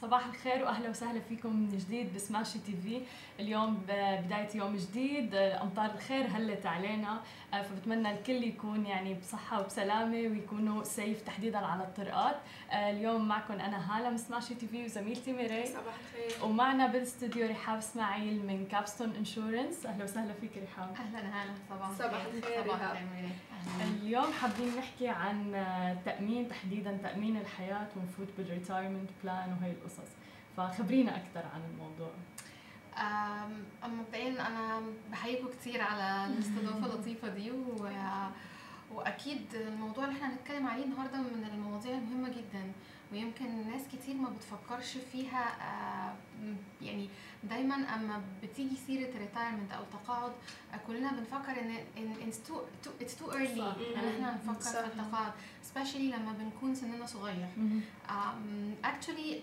صباح الخير وأهلا وسهلا فيكم من جديد بسماشي TV. اليوم بداية يوم جديد أمطار الخير هلت علينا آه، فبتمنى الكل يكون يعني بصحة وبسلامة ويكونوا safe تحديدا على الطرقات. آه، اليوم معكم أنا هالة من سماشي TV وزميلتي ميري. صباح الخير. ومعنا بالاستوديو رحاب إسماعيل من Capstone Insurance أهلا وسهلا فيك رحاب أهلا هلا صباح صباح الخير صباح رحاب. الخير اليوم حابين نحكي عن تأمين تحديدا تأمين الحياة ونفوت بال retirement plan وهي القصص. فخبرينا أكثر عن الموضوع. مبدئيا أنا بحييكم كتير على الاستضافة اللطيفة دي و... وأكيد الموضوع اللي إحنا هنتكلم عليه النهارده من المواضيع المهمة جدا. ويمكن ناس كتير ما بتفكرش فيها آه، يعني دايما أما بتيجي سيرة retirement أو تقاعد آه، كلنا بنفكر إن too early. صح. إن إحنا نفكر صح. في التقاعد especially لما بنكون سننا صغير. actually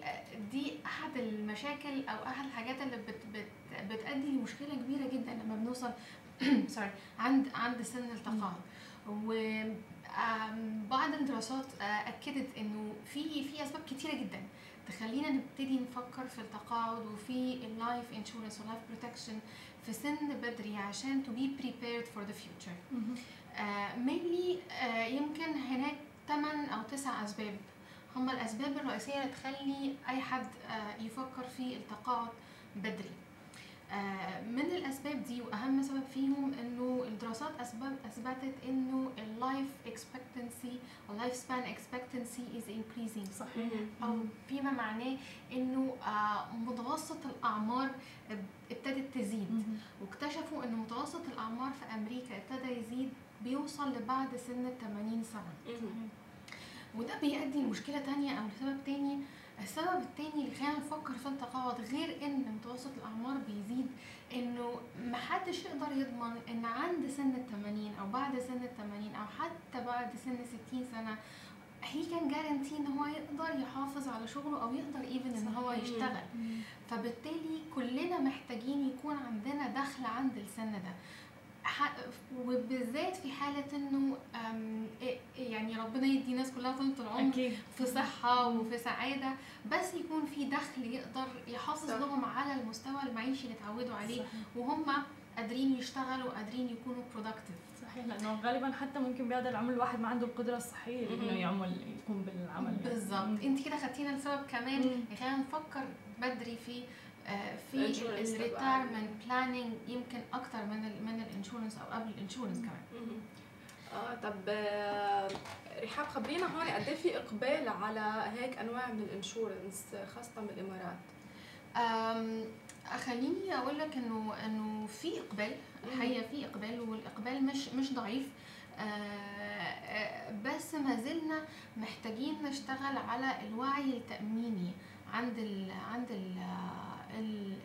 دي أحد المشاكل أو أحد الحاجات اللي بت بت بتؤدي لمشكلة كبيرة جدا لما بنوصل sorry عند عند سن التقاعد. بعض الدراسات آه، أكدت إنه في في أسباب كتيرة جدا تخلينا نبتدي نفكر في التقاعد وفي ال life insurance وال life protection في سن بدري عشان to be prepared for the future. mainly يمكن هناك 8 أو 9 أسباب. هم الأسباب الرئيسية اللي تخلي أي حد آه، يفكر في التقاعد بدري. آه، من الأسباب دي وأهم سبب فيهم إنه الدراسات اسباب أثبتت إنه ال life expectancy ال life span expectancy is increasing. صحيح. أو فيما معناه إنه آه، متوسط الأعمار ابتدت تزيد. واكتشفوا ان متوسط الأعمار في أمريكا ابتدى يزيد بيوصل لبعد سن ال 80 سنه وده بيؤدي لمشكلة تانية أو لسبب تاني السبب التاني اللي خلينا نفكر في التقاعد غير إن متوسط الأعمار بيزيد إنه محدش يقدر يضمن إن عند سن ال 80 أو بعد سن ال 80 أو حتى بعد سن 60 سنة هي كان جارنتي إن هو يقدر يحافظ على شغله أو يقدر ايفن إن هو. يشتغل. فبالتالي كلنا محتاجين يكون عندنا دخل عند السن ده. وبالذات في حالة إنه يعني ربنا يدي ناس كلها طول العمر أكيد في صحة وفي سعادة بس يكون في دخل يقدر يحافظ. لهم على المستوى المعيشي اللي اتعودوا عليه صحيح. وهم قادرين يشتغلوا وقادرين يكونوا productive صحيح لأنه غالبا حتى ممكن بهذا العمر الواحد ما عنده القدرة الصحية إنه مم. يعمل يقوم بالعمل. بالظبط أنت كده خدتينا لسبب كمان. خلينا نفكر بدري في في ال insurance تبع ال retirement planning يمكن أكتر من ال من ال insurance أو قبل ال insurance كمان. آه طب آه، رحاب خبرينا هون قد إيه في إقبال على هيك أنواع من ال insurance خاصة بالإمارات؟ خليني أقول لك إنه إنه في إقبال الحقيقة في إقبال والإقبال مش مش ضعيف. آه، آه، بس ما زلنا محتاجين نشتغل على الوعي التأميني عند ال عند ال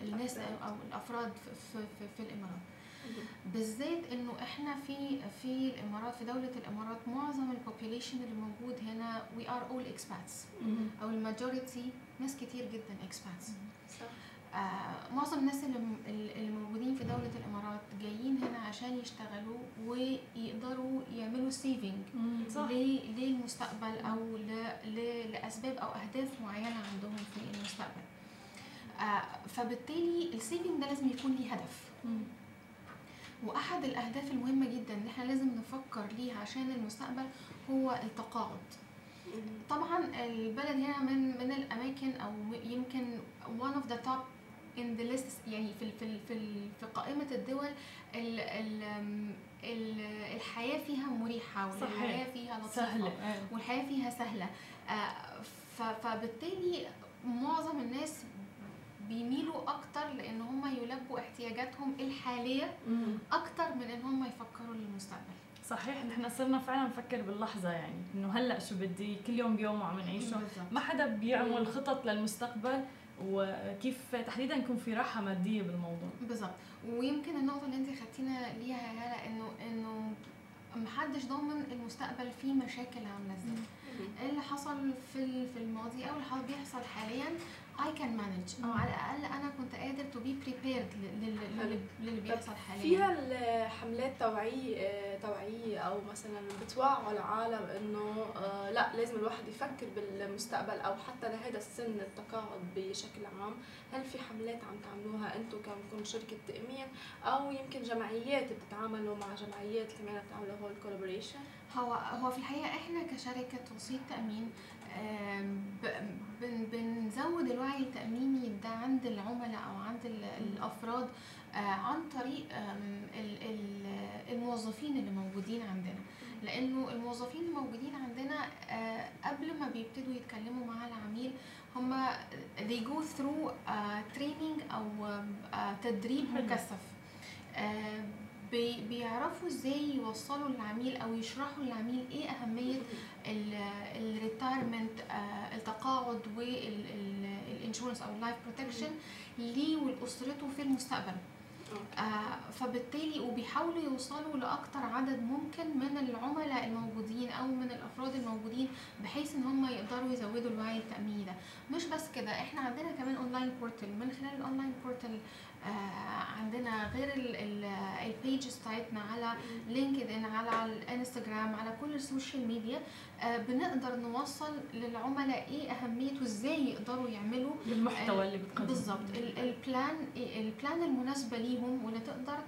الناس. أو الأفراد في, في, في, الإمارات. بالذات إنه إحنا في في الإمارات في دولة الإمارات معظم ال population اللي موجود هنا are all expats. مم. أو ال majority ناس كتير جدا expats. صح. آه معظم الناس اللي اللي موجودين في دولة الإمارات جايين هنا عشان يشتغلوا ويقدروا يعملوا saving للمستقبل أو لأسباب أو أهداف معينة عندهم في المستقبل. فبالتالي ال saving ده لازم يكون ليه هدف. وأحد الأهداف المهمة جدا اللي إحنا لازم نفكر ليها عشان المستقبل هو التقاعد طبعا البلد هنا من من الأماكن أو يمكن one of the top in the list يعني في في في في قائمة الدول ال ال ال الحياة فيها مريحة. والحياة فيها لطيفة سهلة إيه. والحياة فيها سهلة آه، فبالتالي معظم الناس بيميلوا أكتر لأن هم يلبوا احتياجاتهم الحالية. أكتر من إن هم يفكروا للمستقبل. صحيح نحن صرنا فعلا نفكر باللحظة يعني إنه هلأ شو بدي؟ كل يوم بيوم عم نعيشه. ما حدا بيعمل خطط للمستقبل وكيف تحديدا يكون في راحة مادية بالموضوع. بالظبط ويمكن النقطة اللي أنت خدتينا ليها يا هلأ إنه إنه محدش ضامن المستقبل فيه مشاكل عاملة إزاي. اللي حصل في في الماضي أو اللي حصل- بيحصل حاليا I can manage أو على الأقل أنا كنت قادر to be prepared للي بيحصل حاليا. فيها الحملات توعية توعية أو مثلا بتوعوا العالم إنه آه، لا لازم الواحد يفكر بالمستقبل أو حتى لهذا السن التقاعد بشكل عام، هل في حملات عم تعملوها أنتم كمكم شركة تأمين؟ أو يمكن جمعيات بتتعاملوا مع جمعيات كمان تعملوا هول كولابوريشن؟ هو هو في الحقيقة إحنا كشركة توصيل تأمين بنزود الوعي التأميني ده عند العملاء أو عند ال- الأفراد آه، عن طريق الموظفين اللي موجودين عندنا لأنه الموظفين اللي موجودين عندنا آه، قبل ما بيبتدوا يتكلموا مع العميل هم they go through training أو آه، تدريب. مكثف بي- بيعرفوا إزاي يوصلوا للعميل أو يشرحوا للعميل إيه أهمية ال retirement التقاعد وال insurance أو ال life protection ليه ولأسرته في المستقبل. آه، فبالتالي وبيحاولوا يوصلوا لأكتر عدد ممكن من العملاء الموجودين أو من الأفراد الموجودين بحيث إن هم يقدروا يزودوا الوعي التأميني ده. مش بس كده إحنا عندنا كمان online portal من خلال ال online portal آه، عندنا غير ال pages بتاعتنا على LinkedIn على الإنستجرام على كل ال social media آه، بنقدر نوصل للعملاء إيه أهمية وإزاي يقدروا يعملوا المحتوى اللي بتقدمه. بالظبط. ال- ال plan ال plan المناسبة ليهم واللي تقدر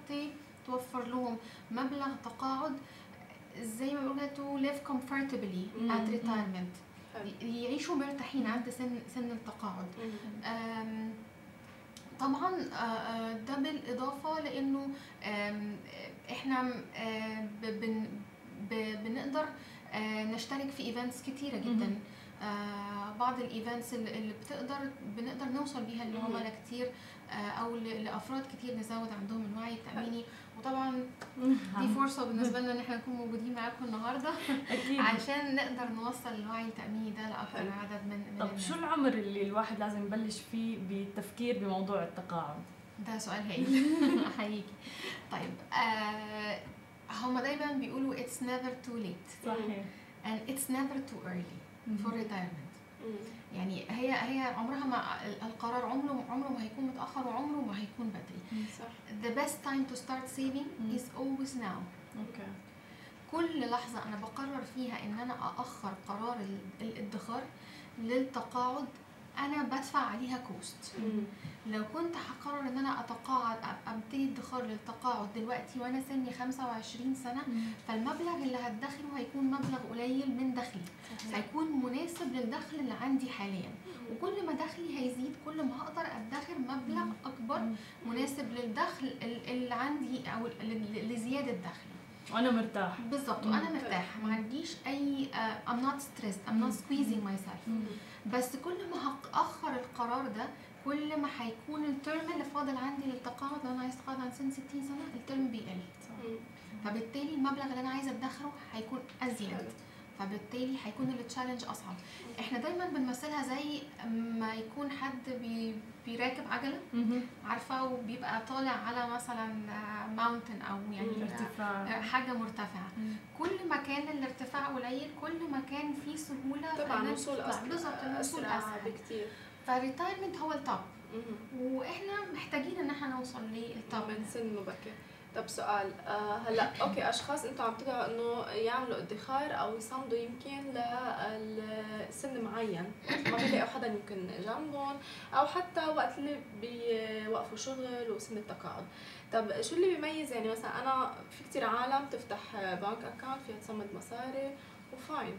توفر لهم مبلغ تقاعد زي ما بيقولوا to live comfortably at retirement. يعيشوا مرتاحين عند سن سن التقاعد. طبعا آه، آه، ده بالإضافة لأنه إحنا آه، بنقدر نشترك في events كتيرة جدا. بعض ال events اللي بتقدر بنقدر نوصل بيها لعملاء كتير آه، أو لأفراد كتير نزود عندهم الوعي التأميني. وطبعا دي فرصة بالنسبة لنا إن إحنا نكون موجودين معاكم النهارده عشان نقدر نوصل الوعي التأميني ده لأكبر حلو. عدد من طب. شو العمر اللي الواحد لازم يبلش فيه بالتفكير بموضوع التقاعد؟ ده سؤال هايل. هيجي. طيب آه هما دايما بيقولوا it's never too late. صحيح. And it's never too early. Retirement. مم. يعني هي هي عمرها ما القرار عمره عمره ما هيكون متأخر وعمره ما هيكون بدري. صح. The best time to start saving is always now. okay كل لحظة أنا بقرر فيها إن أنا أأخر قرار ال- الادخار للتقاعد أنا بدفع عليها cost. لو كنت هقرر إن أنا أتقاعد أبتدي ادخار للتقاعد دلوقتي وأنا سني 25 سنة فالمبلغ اللي هدخره هيكون مبلغ قليل من دخلي. هيكون مناسب للدخل اللي عندي حاليا. وكل ما دخلي هيزيد كل ما هقدر أدخر مبلغ أكبر مناسب للدخل ال- اللي عندي أو لزيادة دخلي. وأنا مرتاح بالظبط. وأنا مرتاحة. ما عنديش أي I'm not stressed. I'm not squeezing myself. مم. بس كل ما هأخر القرار ده كل ما هيكون الترم اللي فاضل عندي للتقاعد لو أنا عايز أتقاعد عن سن 60 سنة الترم بيقل. فبالتالي المبلغ اللي أنا عايزة أدخره هيكون أزيد. فبالتالي هيكون ال challenge أصعب إحنا دايما بنمثلها زي ما يكون حد بي بيراكب عجلة. عارفة وبيبقى طالع على مثلا mountain أو يعني. ارتفاع حاجة مرتفعة. كل ما كان الارتفاع قليل كل ما كان في سهولة طبعا إنك وصول تطلع. أسرع بالظبط الوصول اسهل بكتير فال retirement هو ال top. وإحنا محتاجين إن إحنا نوصل لل top من سن مبكر. طب سؤال آه هلأ okay أشخاص أنتم عم تدعوا إنه يعملوا ادخار أو يصمدوا يمكن لسن معين. ما بيلاقوا حدا يمكن جنبهم. أو حتى وقت اللي بيوقفوا شغل وسن التقاعد. طب شو اللي بيميز؟ يعني مثلا أنا في كتير عالم تفتح bank account فيها تصمد مصاري و fine.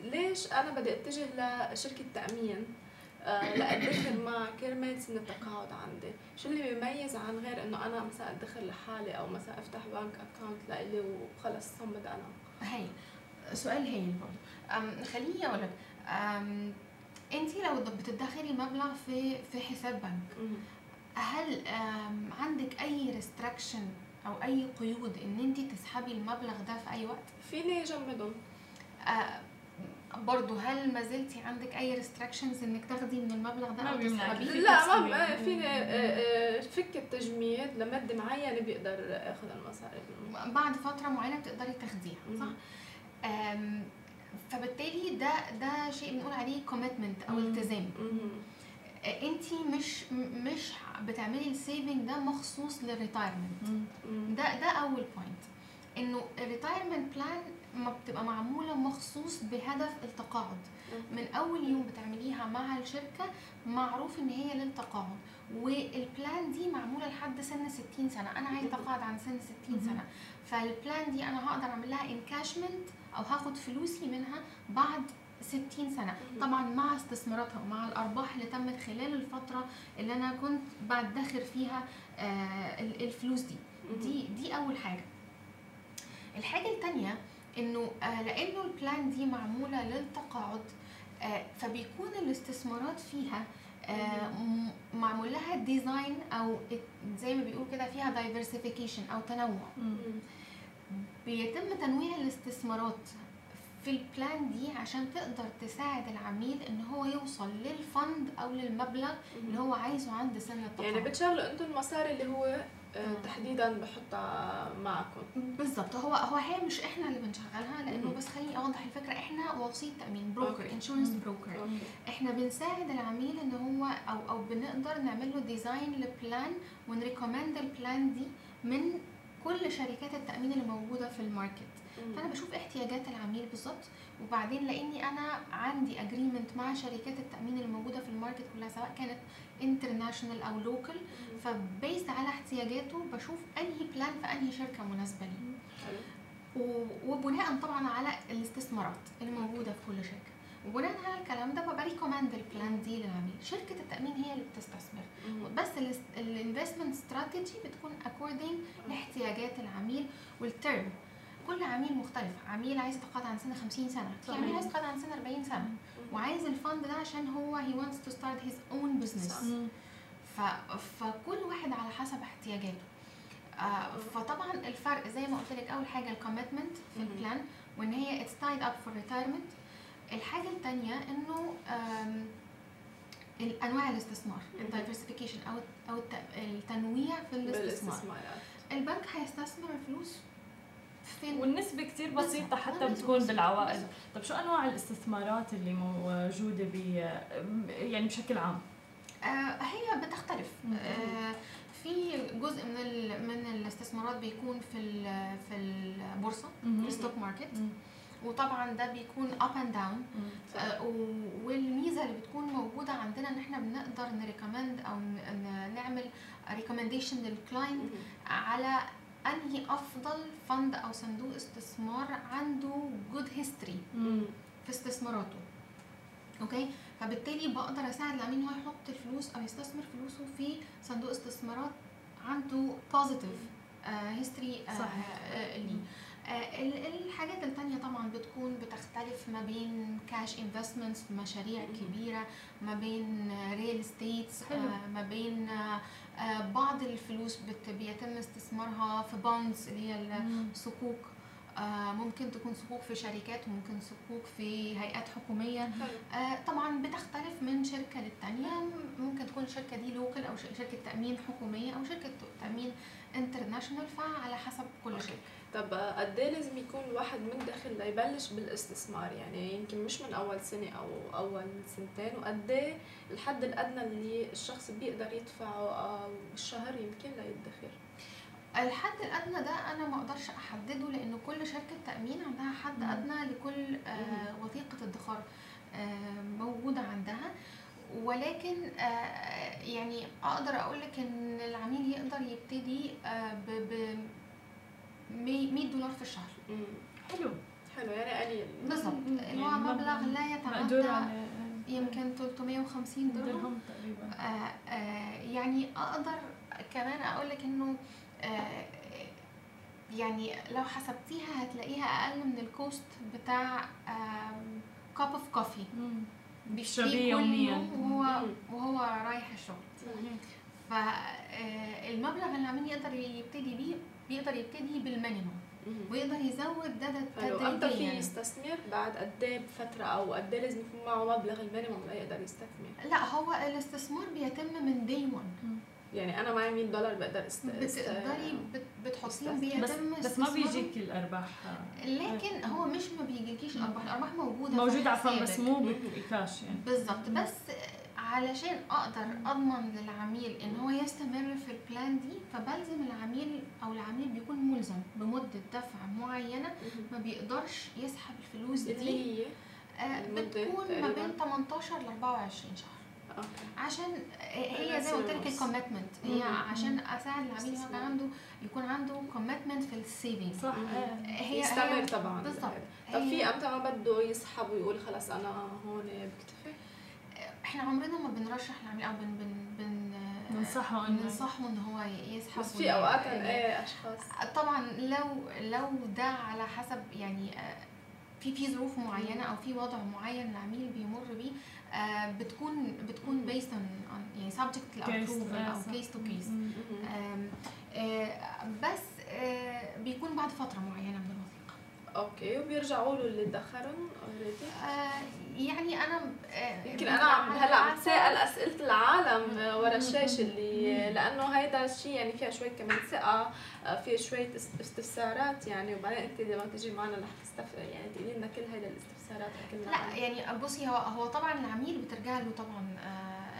ليش أنا بدي أتجه لشركة تأمين؟ آه، لأدخر مع كرمال سن التقاعد عندي. شو اللي بيميز عن غير إنه أنا مثلا أدخر لحالي أو مثلا أفتح bank account لإلي وخلص صمد أنا؟ هايل سؤال هايل برضه خليني أقول لك انت لو بتدخري مبلغ في في حساب بنك هل عندك أي restriction أو أي قيود إن انت تسحبي المبلغ ده في أي وقت؟ فيني جمدهم أه، برضه هل ما زلتي عندك أي restrictions إنك تاخدي من المبلغ ده ما أو. تسحبيه لا ما تسحبي. آه، فيني آه، آه، فك التجميد لمده معينه بيقدر اخذ المصاري بعد فترة معينة بتقدري تاخديها صح فبالتالي ده ده شيء بنقول عليه commitment أو. التزام مم. انت مش مش بتعملي ال saving ده مخصوص لل retirement. ده ده أول point إنه ال retirement plan ما بتبقى معمولة مخصوص بهدف التقاعد. من أول يوم بتعمليها مع الشركة معروف إن هي للتقاعد. وال plan دي معمولة لحد سن 60 سنة. أنا عايزة اتقاعد عن سن 60 سنة. فال plan دي أنا هقدر أعمل لها encashment أو هاخد فلوسي منها بعد 60 سنة. طبعا مع استثماراتها ومع الأرباح اللي تمت خلال الفترة اللي أنا كنت بدخر فيها آه، ال- الفلوس دي. دي دي أول حاجة. الحاجة الثانية إنه آه، لأنه ال plan دي معمولة للتقاعد آه، فبيكون الاستثمارات فيها آه، معمول لها design أو زي ما بيقول كده فيها diversification أو تنوع. بيتم تنويع الاستثمارات في ال plan دي عشان تقدر تساعد العميل إن هو يوصل لل fund أو للمبلغ اللي هو عايزه عند سن التقاعد يعني بتشغلوا أنتم المصاري اللي هو. تحديدا بحطها معكم بالظبط هو هو هي مش إحنا اللي بنشغلها لأنه. بس خليني أوضح الفكرة إحنا وسيط تأمين broker. insurance. broker إحنا بنساعد العميل إن هو أو أو بنقدر نعمل له design ل plan ون recommend ال plan دي من كل شركات التأمين اللي موجودة في ال market. فأنا بشوف احتياجات العميل بالظبط وبعدين لأني أنا عندي agreement مع شركات التأمين اللي موجودة في ال market كلها سواء كانت international أو local مم. ف based على احتياجاته بشوف انهي plan في انهي شركة مناسبة لي. وبناء طبعا على الاستثمارات اللي موجودة في كل شركة. وبناء على الكلام ده ببقى recommend ال plan دي للعميل شركة التأمين هي اللي بتستثمر. بس ال investment strategy بتكون according لاحتياجات العميل. وال term كل عميل مختلف. عميل عايز يتقاعد عن سن 50 سنة. في. عميل عايز يتقاعد عن سن 40 سنة. وعايز ال fund ده عشان هو he wants to start his own business. صح. ف... فكل واحد على حسب احتياجاته. آه فطبعا الفرق زي ما قلت لك أول حاجة ال commitment في. ال plan وإن هي it's tied up for retirement الحاجة الثانية إنه آم، الأنواع الاستثمار. ال diversification أو أو الت- التنويع في الاستثمار. بالاستثمارات البنك هيستثمر الفلوس والنسبة كتير بسيطة. حتى بتكون. بالعوائد. طب شو أنواع الاستثمارات اللي موجودة ب يعني بشكل عام؟ آه هي بتختلف. آه في جزء من من الاستثمارات بيكون في في البورصة ال stock market. وطبعا ده بيكون up and down. والميزة اللي بتكون موجودة عندنا إن إحنا بنقدر ن recommend أو نعمل recommendation لل client. على أنهي أفضل fund أو صندوق استثمار عنده good history. في استثماراته okay فبالتالي بقدر أساعد العميل إن هو يحط الفلوس أو يستثمر فلوسه في صندوق استثمارات عنده positive history صحيح. ليه آه، ال- الحاجات التانية طبعا بتكون بتختلف ما بين cash investments مشاريع. كبيرة ما بين real estates. ما بين آه، آه، بعض الفلوس بيتم استثمارها في bonds اللي هي ال- مم. صكوك آه، ممكن تكون صكوك في شركات وممكن صكوك في هيئات حكومية حلو. آه، طبعا بتختلف من شركة للتانية ممكن تكون الشركة دي local أو ش- شركة تأمين حكومية أو شركة تأمين international فعلى حسب كل okay. طب قد إيه لازم يكون الواحد مدخل ليبلش بالاستثمار؟ يعني يمكن مش من أول سنة أو أول سنتين وقد إيه الحد الأدنى اللي الشخص بيقدر يدفعه بالشهر يمكن ليدخر الحد الأدنى ده أنا ما أقدرش أحدده لأن كل شركة تأمين عندها حد مم. أدنى لكل آه، وثيقة ادخار آه، موجودة عندها. ولكن آه، يعني أقدر أقول لك إن العميل يقدر يبتدي 100 دولار في الشهر. حلو حلو يعني قليل بالظبط. اللي هو يعني مبلغ لا يتعدى على يمكن 350 درهم درهم تقريبا آه، آه، يعني أقدر كمان أقول لك إنه آه، يعني لو حسبتيها هتلاقيها أقل من ال cost بتاع cup of coffee. بيشتريه كل يومياً. يوم وهو. وهو رايح الشغل. فالمبلغ اللي العميل يقدر يبتدي بيه بيقدر يبتدي بال minimum مم. ويقدر يزود ده حلو إمتى في تدريجيا يستثمر بعد قد إيه بفترة أو قد إيه لازم يكون معه مبلغ ال minimum ليقدر يستثمر لا هو الاستثمار بيتم من day 1 يعني أنا معي 100 دولار بقدر است... بتقدري بت- بتحطيه استثمر. بس بيتم بس ما. بيجيك الأرباح لكن هو مش ما بيجيكيش الارباح الأرباح موجودة في موجود عفوا. بس مو بكاش يعني بالظبط. بس علشان أقدر أضمن للعميل إن هو يستمر في ال plan دي فبلزم العميل أو العميل بيكون ملزم بمدة دفع معينة ما بيقدرش يسحب الفلوس دي. اللي هي آه، بتكون ما؟ بين 18 ل 24 شهر. عشان هي زي ما قلت لك ال commitment هي. عشان أساعد العميل. كان عنده يكون عنده commitment في ال saving صح. آه. هي يستمر طبعا. بالضبط طب في إمتى ما بده يسحب ويقول خلص أنا هون بكتفي؟ إحنا عمرنا ما بنرشح العميل أو بن بن بن ننصحه إنه بننصحه إن هو يسحب بس في أوقات إيه أشخاص. طبعا لو لو ده على حسب يعني آه، في في ظروف معينة أو في وضع معين العميل بيمر بيه آه، بتكون بتكون on on- يعني Case- لابروفل أو. مهم. آم، آه، بس آه، بيكون بعد فترة معينة من الوثيقة. okay وبيرجعوا له اللي ادخرهم already يعني أنا آه، يمكن أنا عم هلأ عم تسأل أسئلة العالم ورا مم. الشاشة اللي لأنه هيدا الشيء يعني فيها شوي كمان ثقة آه، فيها شوية است- استفسارات يعني وبعدين أنت لما تيجي معنا رح تستف يعني تقولي لنا كل هيدا الاستفسارات كلها لا يعني بصي هو هو طبعا العميل بترجع له طبعا آه،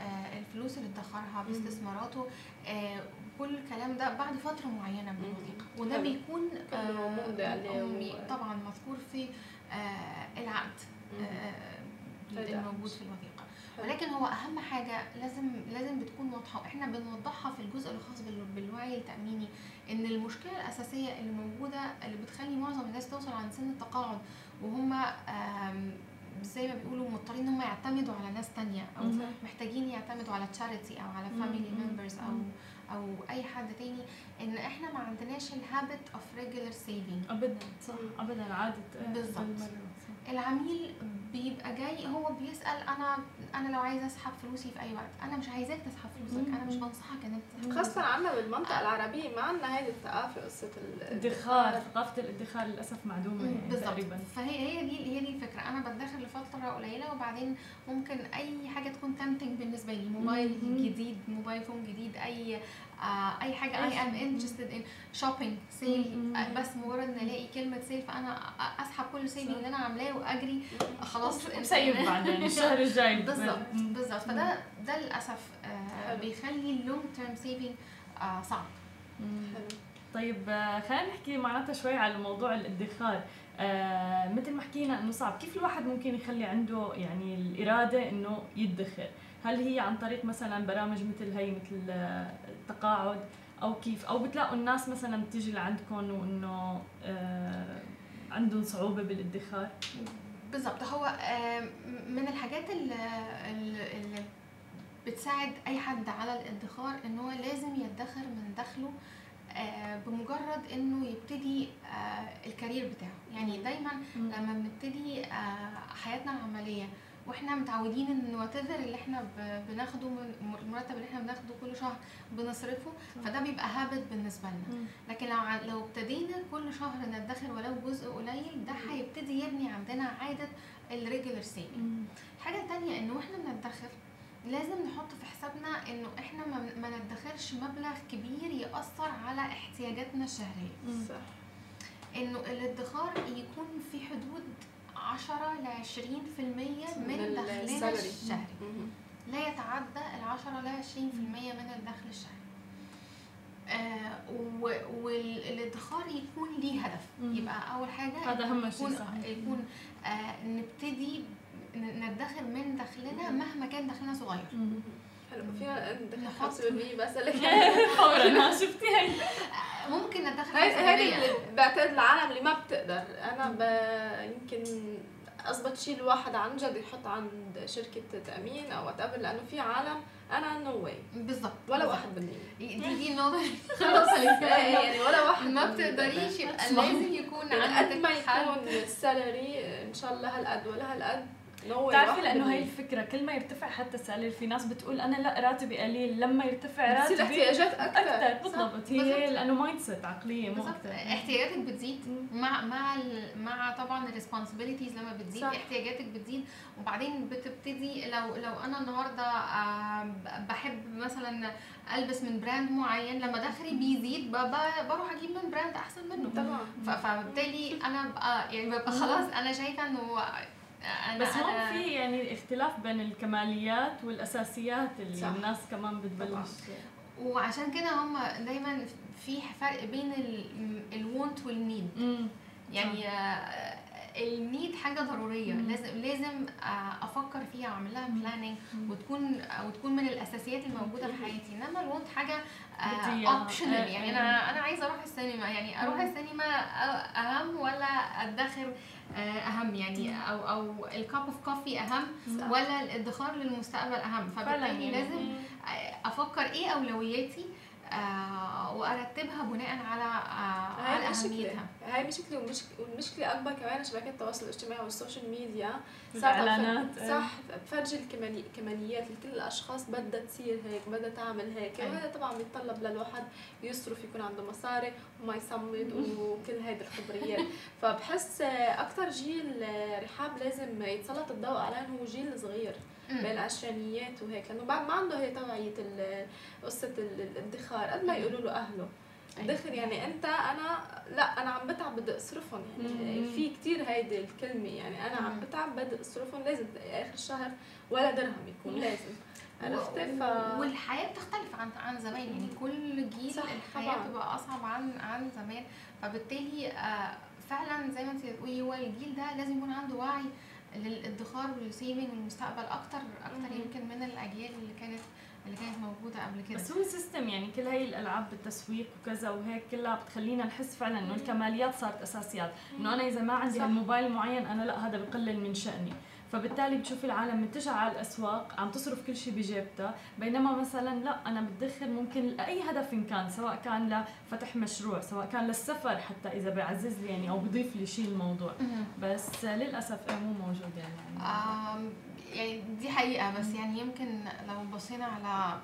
آه، الفلوس اللي ادخرها باستثماراته آه، كل الكلام ده بعد فترة معينة من. الوثيقة وده. بيكون و- طبعا مذكور في آه، العقد. آه، الموجود في الوثيقة. ولكن هو أهم حاجة لازم لازم بتكون واضحة وإحنا بنوضحها في الجزء الخاص بال- بالوعي التأميني إن المشكلة الأساسية اللي موجودة اللي بتخلي معظم الناس توصل عند سن التقاعد وهم زي ما بيقولوا مضطرين إن هم يعتمدوا على ناس تانية أو مم. محتاجين يعتمدوا على charity أو على. family مم. members أو. أو أي حد تاني إن إحنا ما عندناش ال habit of regular saving ابدا صح ابدا عادة صح. العميل بيبقى جاي هو بيسأل أنا أنا لو عايزة أسحب فلوسي في أي وقت أنا مش عايزاك تسحب فلوسك أنا مش. بنصحك ان انت تسحب خاصة عندنا بالمنطقة العربية ما عندنا هيدي الثقافة قصة ادخار ثقافة الادخار للأسف معدومة يعني بالظبط تقريبا. فهي هي دي هي دي الفكرة. أنا بدخر لفترة قليلة وبعدين ممكن أي حاجة تكون tempting بالنسبة لي موبايل. جديد mobile phone جديد أي آه أي حاجة I am. interested in shopping sale. بس مجرد إن ألاقي كلمة sale فأنا أسحب كل صح. اللي أنا عاملاه وأجري خلاص مصيف بعدين الشهر الجاي بالظبط. بالظبط فده ده للأسف آه. بيخلي ال long term saving آه صعب. حلو طيب آه، خلينا نحكي معناتها شوي على موضوع الادخار آه مثل ما حكينا إنه صعب كيف الواحد ممكن يخلي عنده يعني الإرادة إنه يدخر هل هي عن طريق مثلا برامج مثل هي مثل آه، التقاعد أو كيف؟ أو بتلاقوا الناس مثلا بتيجي لعندكم وإنه آه عندهم صعوبة بالادخار؟ بالظبط هو آه، من الحاجات اللي, اللي بتساعد أي حد على الادخار ان هو لازم يدخر من دخله بمجرد إنه يبتدي الكارير بتاعه. يعني دايما لما بنبتدي حياتنا العملية وإحنا متعودين ان what اللي إحنا بناخده من المرتب اللي إحنا بناخده كل شهر بنصرفه فده بيبقى habit بالنسبة لنا. لكن لو لو ابتدينا كل شهر ندخر ولو جزء قليل ده هيبتدي يبني عندنا عادة ال regular saving. حاجة تانية إنه وإحنا بندخر لازم نحط في حسابنا إنه إحنا ما, ندخرش مبلغ كبير يأثر على احتياجاتنا الشهرية. صح. إنه الادخار يكون في حدود 10 ل 20% من من دخلنا. الشهري. لا يتعدى ال 10 ل 20% من الدخل الشهري آه و- والادخار يكون ليه هدف مم. يبقى أول حاجة هذا شيء يكون صح. يكون آه نبتدي ندخر من دخلنا مهما كان دخلنا صغير مم. حلو فينا ندخل نحط- 5% بس لك فورا ها 5% اللي بعتقد العالم اللي ما بتقدر أنا ب... يمكن اضبط شيء الواحد عن جد يحط عند شركة تأمين أو وات لأنه في عالم أنا نو واي بالظبط ولا. واحد بالمية دي دي خلص يعني ولا واحد ما. بتقدريش يبقى. لازم يكون يعني قد ما عندك يكون السالري إن شاء الله هالقد ولا هالقد بتعرفي لأنه هي الفكرة كل ما يرتفع حتى السالري في ناس بتقول أنا لا راتبي قليل. لما يرتفع بتصير راتبي احتياجات أكثر أكثر بالضبط. هي لأنه mindset عقلية مو أكثر احتياجاتك بتزيد. مع مع مع طبعا ال responsibilities لما بتزيد صح. احتياجاتك بتزيد. وبعدين بتبتدي لو لو أنا النهارده آه، بحب مثلا ألبس من brand معين لما دخلي بيزيد بروح أجيب من brand أحسن منه. طبعا. فبالتالي أنا ببقى يعني ببقى خلاص أنا شايفة إنه أنا بس هون في يعني اختلاف بين الكماليات والأساسيات اللي صح. الناس كمان بتبلش وعشان كده هم دايما في فرق بين ال want وال need يعني آه، ال need حاجة ضرورية مم. لازم لازم آه، أفكر فيها واعمل لها. planning. وتكون وتكون من الأساسيات الموجودة في حياتي إنما ال want حاجة. optional آه، يعني آه. أنا أنا عايزة أروح السينما يعني أروح. السينما أهم ولا أدخر آه، أهم يعني أو أو ال cup of coffee أهم صح. ولا الادخار للمستقبل أهم؟ فبالتالي يعني. لازم أفكر إيه أولوياتي آه، وأرتبها بناء على آه، على هاي مشكلة أهميتها. هاي مشكلة ومشك... والمشكلة أكبر كمان شبكات التواصل الاجتماعي وال social media الإعلانات، صح صح الكمالي... الكماليات لكل الأشخاص بدها تصير هيك بدها تعمل هيك. وهذا طبعا بيتطلب للواحد يصرف يكون عنده مصاري وما يصمد وكل هيدي الخبريات. فبحس أكثر جيل رحاب لازم يتسلط الضوء عليه هو جيل صغير. بين العشرينيات وهيك لأنه بعد ما عنده هي توعيه ال- قصة ال- الادخار قد ما يقولوا له أهله. ادخر يعني أنت أنا لا أنا عم بتعب بدي أصرفهم يعني. مم. في كتير هيدي الكلمة يعني أنا عم. بتعب بدي أصرفهم لازم آخر الشهر ولا درهم يكون لازم. عرفتي ف والحياة بتختلف عن عن زمان يعني كل جيل صح، الحياة. بتبقى أصعب عن عن زمان. فبالتالي آه، فعلا زي ما انت بتقولي هو الجيل ده لازم يكون عنده وعي للادخار وال saving والمستقبل أكتر أكتر. يمكن من الأجيال اللي كانت اللي كانت موجودة قبل كده بس هو system يعني كل هاي الألعاب بالتسويق وكذا وهيك كلها بتخلينا نحس فعلا إنه. الكماليات صارت أساسيات إنه أنا إذا ما عندي. هالموبايل معين أنا لا هذا بقلل من شأني فبالتالي بتشوفي العالم متجهه على الأسواق عم تصرف كل شيء بجيبتها بينما مثلا لا أنا بدخر ممكن لأي هدف إن كان سواء كان لفتح مشروع سواء كان للسفر حتى إذا بيعزز لي يعني أو بضيف لي شيء الموضوع. بس للأسف إيه مو موجود يعني, يعني دي حقيقة بس يعني يمكن لو بصينا على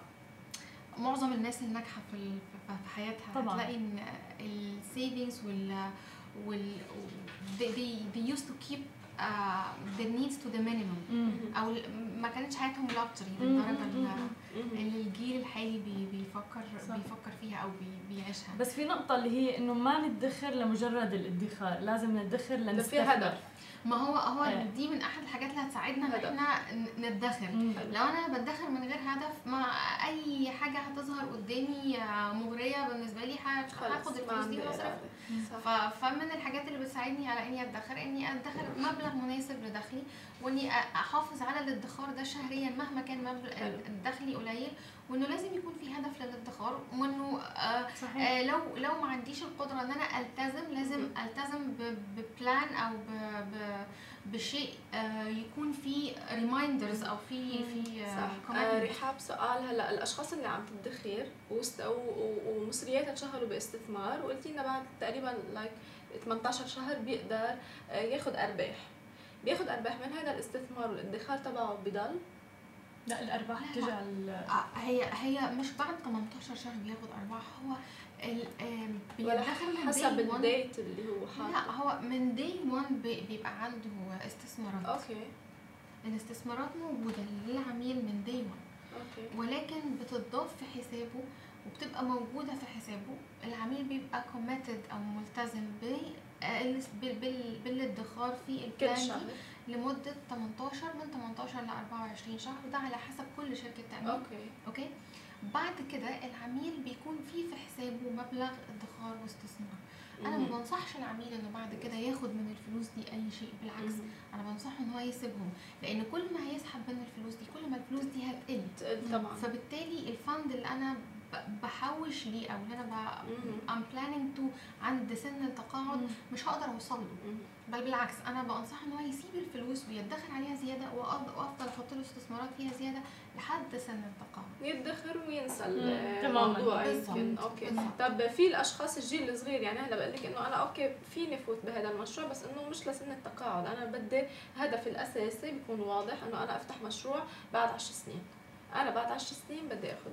معظم الناس الناجحة في في حياتها طبعاً. هتلاقي إن السيفنجز وال وال they, they, they used to keep uh, their needs to the minimum مم. أو ما كانتش حياتهم. للدرجة مم. اللي- الجيل الحالي بي بيفكر صح. بيفكر فيها أو بي بيعيشها بس في نقطة اللي هي إنه ما ندخر لمجرد الإدخار، لازم ندخر ده في هدف ما هو هو إيه. دي من أحد الحاجات اللي هتساعدنا إن هدف. إحنا ن- ندخر مم. لو أنا بدخر من غير هدف ما أي حاجة هتظهر قدامي آه، مغرية بالنسبة لي هاخد الفلوس دي واصرفها فمن الحاجات اللي بتساعدني على إني ادخر إني ادخر مبلغ مناسب لدخلي وإني أحافظ على الادخار ده شهريا مهما كان مبلغ. دخلي قليل وإنه لازم يكون في هدف للادخار وإنه آه صحيح. آه لو لو ما عنديش القدرة إن أنا ألتزم لازم. ألتزم ب plan أو ب- ب- بشيء آه يكون في reminders أو في في آه. آه رحاب سؤال هلأ الأشخاص اللي عم تدخر ومصرياتها تشغلوا باستثمار وقلتي لنا بعد تقريبا like 18 شهر بيقدر آه، ياخذ أرباح. بياخذ أرباح من هذا الاستثمار والادخار تبعه بضل؟ لا الأرباح لا، لا. على آه، هي هي مش بعد 18 شهر بياخد أرباح. هو بيدخل من حسب. ال date اللي هو لا حاطه. هو من day 1 بيبقى عنده استثمارات. okay. الاستثمارات موجودة للعميل من day 1 okay. ولكن بتضاف في حسابه وبتبقى موجودة في حسابه. العميل بيبقى committed أو ملتزم بال- بالادخار في ال plan لمدة 18 من 18 ل 24 شهر وده على حسب كل شركة تأمين okay okay بعد كده العميل بيكون في في حسابه مبلغ ادخار واستثمار أنا ما. بنصحش العميل إنه بعد كده ياخد من الفلوس دي أي شيء بالعكس. أنا بنصحه إن هو يسيبهم لأن كل ما هيسحب من الفلوس دي كل ما الفلوس دي هتقل تقل طبعا فبالتالي ال fund اللي أنا بحوش ليه أو اللي أنا ب... مم. I'm planning to عند سن التقاعد. مش هقدر أوصل له. بل بالعكس أنا بنصحه إن هو يسيب الفلوس ويدخر عليها زيادة وأفضل أحط له استثمارات فيها زيادة لحد سن التقاعد يدخر وينسى. الموضوع. يمكن okay. طب في الأشخاص الجيل الصغير يعني هلا بقول لك إنه أنا okay فيني فوت بهذا المشروع بس إنه مش لسن التقاعد أنا بدي هدفي الأساسي بيكون واضح إنه أنا أفتح مشروع بعد 10 سنين أنا بعد 10 سنين بدي آخذ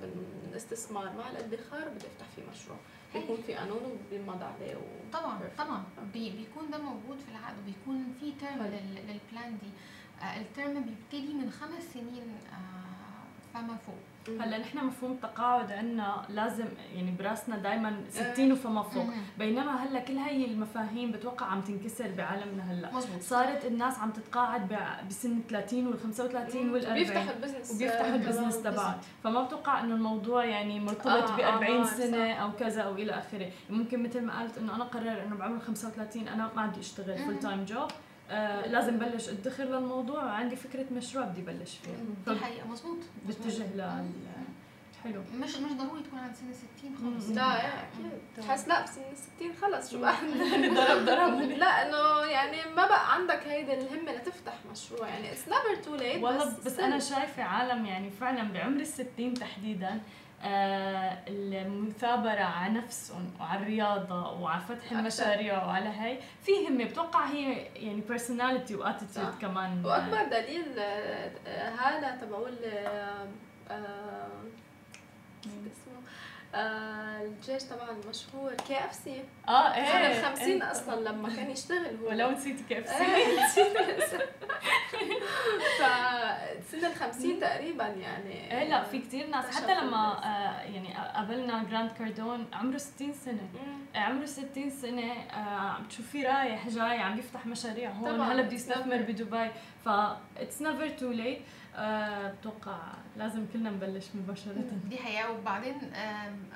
الاستثمار مع الادخار بدي أفتح فيه مشروع بيكون في قانون و... طبعا. طبعا بي بيكون ده موجود في العقد وبيكون في term حلو. لل plan دي آه ال term بيبتدي من خمس سنين آه فما فوق هلا نحن مفهوم التقاعد عندنا لازم يعني براسنا دائما 60 وفما فوق. بينما هلا كل هي المفاهيم بتوقع عم تنكسر بعالمنا هلا. مزبوط. صارت الناس عم تتقاعد بسن 30 وال 35 وال 40 بيفتحوا ال business وبيفتحوا آه، ال business. تبعهم فما بتوقع إنه الموضوع يعني مرتبط آه، ب 40 آه، سنه صح. أو كذا أو إلى آخره. ممكن مثل ما قلت إنه أنا قرر إنه بعمر 35 أنا ما بدي أشتغل full time job آه لازم بلش ادخر للموضوع. وعندي فكرة مشروع بدي بلش فيه. دي حقيقة مزبوط. بتجه لل حلو. مش مش ضروري تكون عند سن 60 خالص. لا إيه أكيد. بتحس لا بسن 60 خلص شو بقى؟ ضرب ضرب. لا إنه يعني ما بقى عندك هيدي الهمة لتفتح مشروع. يعني it's never too late والله بس أنا شايفة عالم يعني فعلا بعمر الستين تحديدا آه المثابرة على نفسهم وعلى الرياضة وعلى فتح. المشاريع وعلى هاي في همة. بتوقع هي يعني personality و attitude. كمان. وأكبر دليل آه، آه، هذا تبعول آه، آه، اسمه؟ آه، الجيش تبع المشهور KFC. آه إيه ال 50 أصلا لما كان يشتغل هو. ولو نسيت كيف إيه، نسيت الاسم. فسنة ال 50 تقريبا يعني إيه لا في كثير ناس حتى لما. آه يعني قابلنا جراند كاردون عمره 60 سنة مم. عمره 60 سنة آه، عم تشوفيه رايح جاي عم بيفتح مشاريع هون. هلا بده يستثمر. بدبي ف it's never too late بتوقع لازم كلنا نبلش مباشرة دي حقيقه وبعدين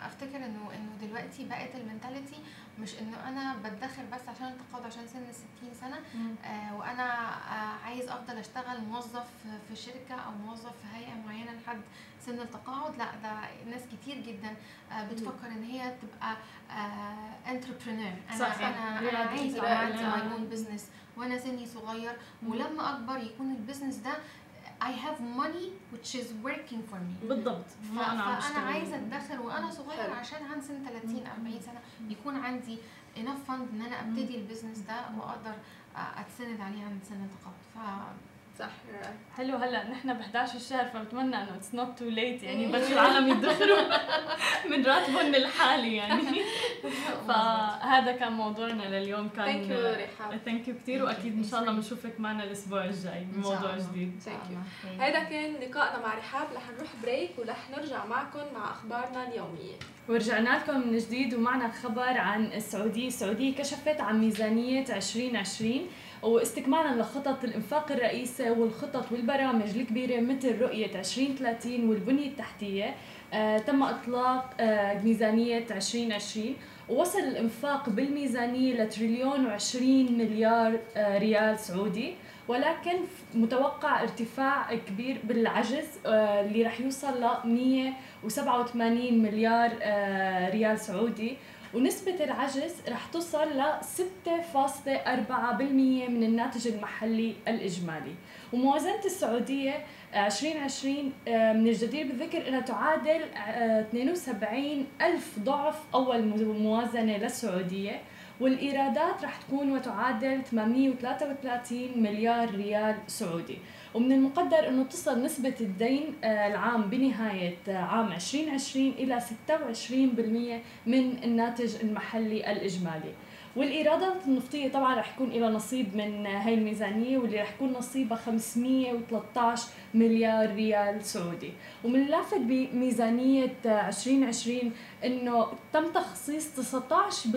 أفتكر إنه إنه دلوقتي بقت ال mentality مش إنه أنا بتدخل بس عشان التقاعد عشان سن ال 60 سنه آه، وأنا آه، عايز أفضل أشتغل موظف في شركة أو موظف في هيئة معينة لحد سن التقاعد لأ ده ناس كتير جدا آه، بتفكر إن هي تبقى entrepreneur أنا صح، أنا ريادة أنا عايزه أعمال. عندي my own business وأنا سني صغير ولما أكبر يكون ال business ده I have money which is working for me. بالضبط. ف- ما أنا عم فأنا. عايزة ادخر وأنا صغير. عشان عن سن 30 40 سنة. يكون عندي enough fund إن أنا أبتدي ال business ده وأقدر أتسند عليه عند سن التقاعد صح. حلو هلا نحن ب 11 الشهر فبتمنى إنه it's not too late يعني بس العالم يدخروا من راتبهم الحالي يعني. فهذا كان موضوعنا لليوم كان thank you رحاب thank you كثير وأكيد إن شاء الله بنشوفك معنا الأسبوع الجاي بموضوع جديد. thank you هيدا كان لقائنا مع رحاب رح نروح بريك ورح نرجع معكم مع أخبارنا اليومية. ورجعنا لكم من جديد ومعنا خبر عن السعودية. السعودية كشفت عن ميزانية 2020 واستكمالا لخطط الإنفاق الرئيسة والخطط والبرامج الكبيرة مثل رؤية 2030 والبنية التحتية آه تم إطلاق آه ميزانية 2020 ووصل الإنفاق بالميزانية لتريليون و20 مليار آه ريال سعودي. ولكن متوقع ارتفاع كبير بالعجز اللي رح يوصل ل 187 مليار ريال سعودي. ونسبة العجز رح توصل ل 6.4% من الناتج المحلي الإجمالي. وموازنة السعودية آه، 2020 آه، من الجدير بالذكر أنها تعادل آه، 72 ألف ضعف أول مو- موازنة للسعودية. والإيرادات رح تكون وتعادل 833 مليار ريال سعودي. ومن المقدر أنه تصل نسبة الدين آه، العام بنهاية آه، عام 2020 إلى 26% من الناتج المحلي الإجمالي. والإيرادات النفطية طبعا رح يكون لها نصيب من هاي الميزانية واللي رح يكون نصيبها 513 مليار ريال سعودي. ومن اللافت بميزانية 2020 إنه تم تخصيص 19%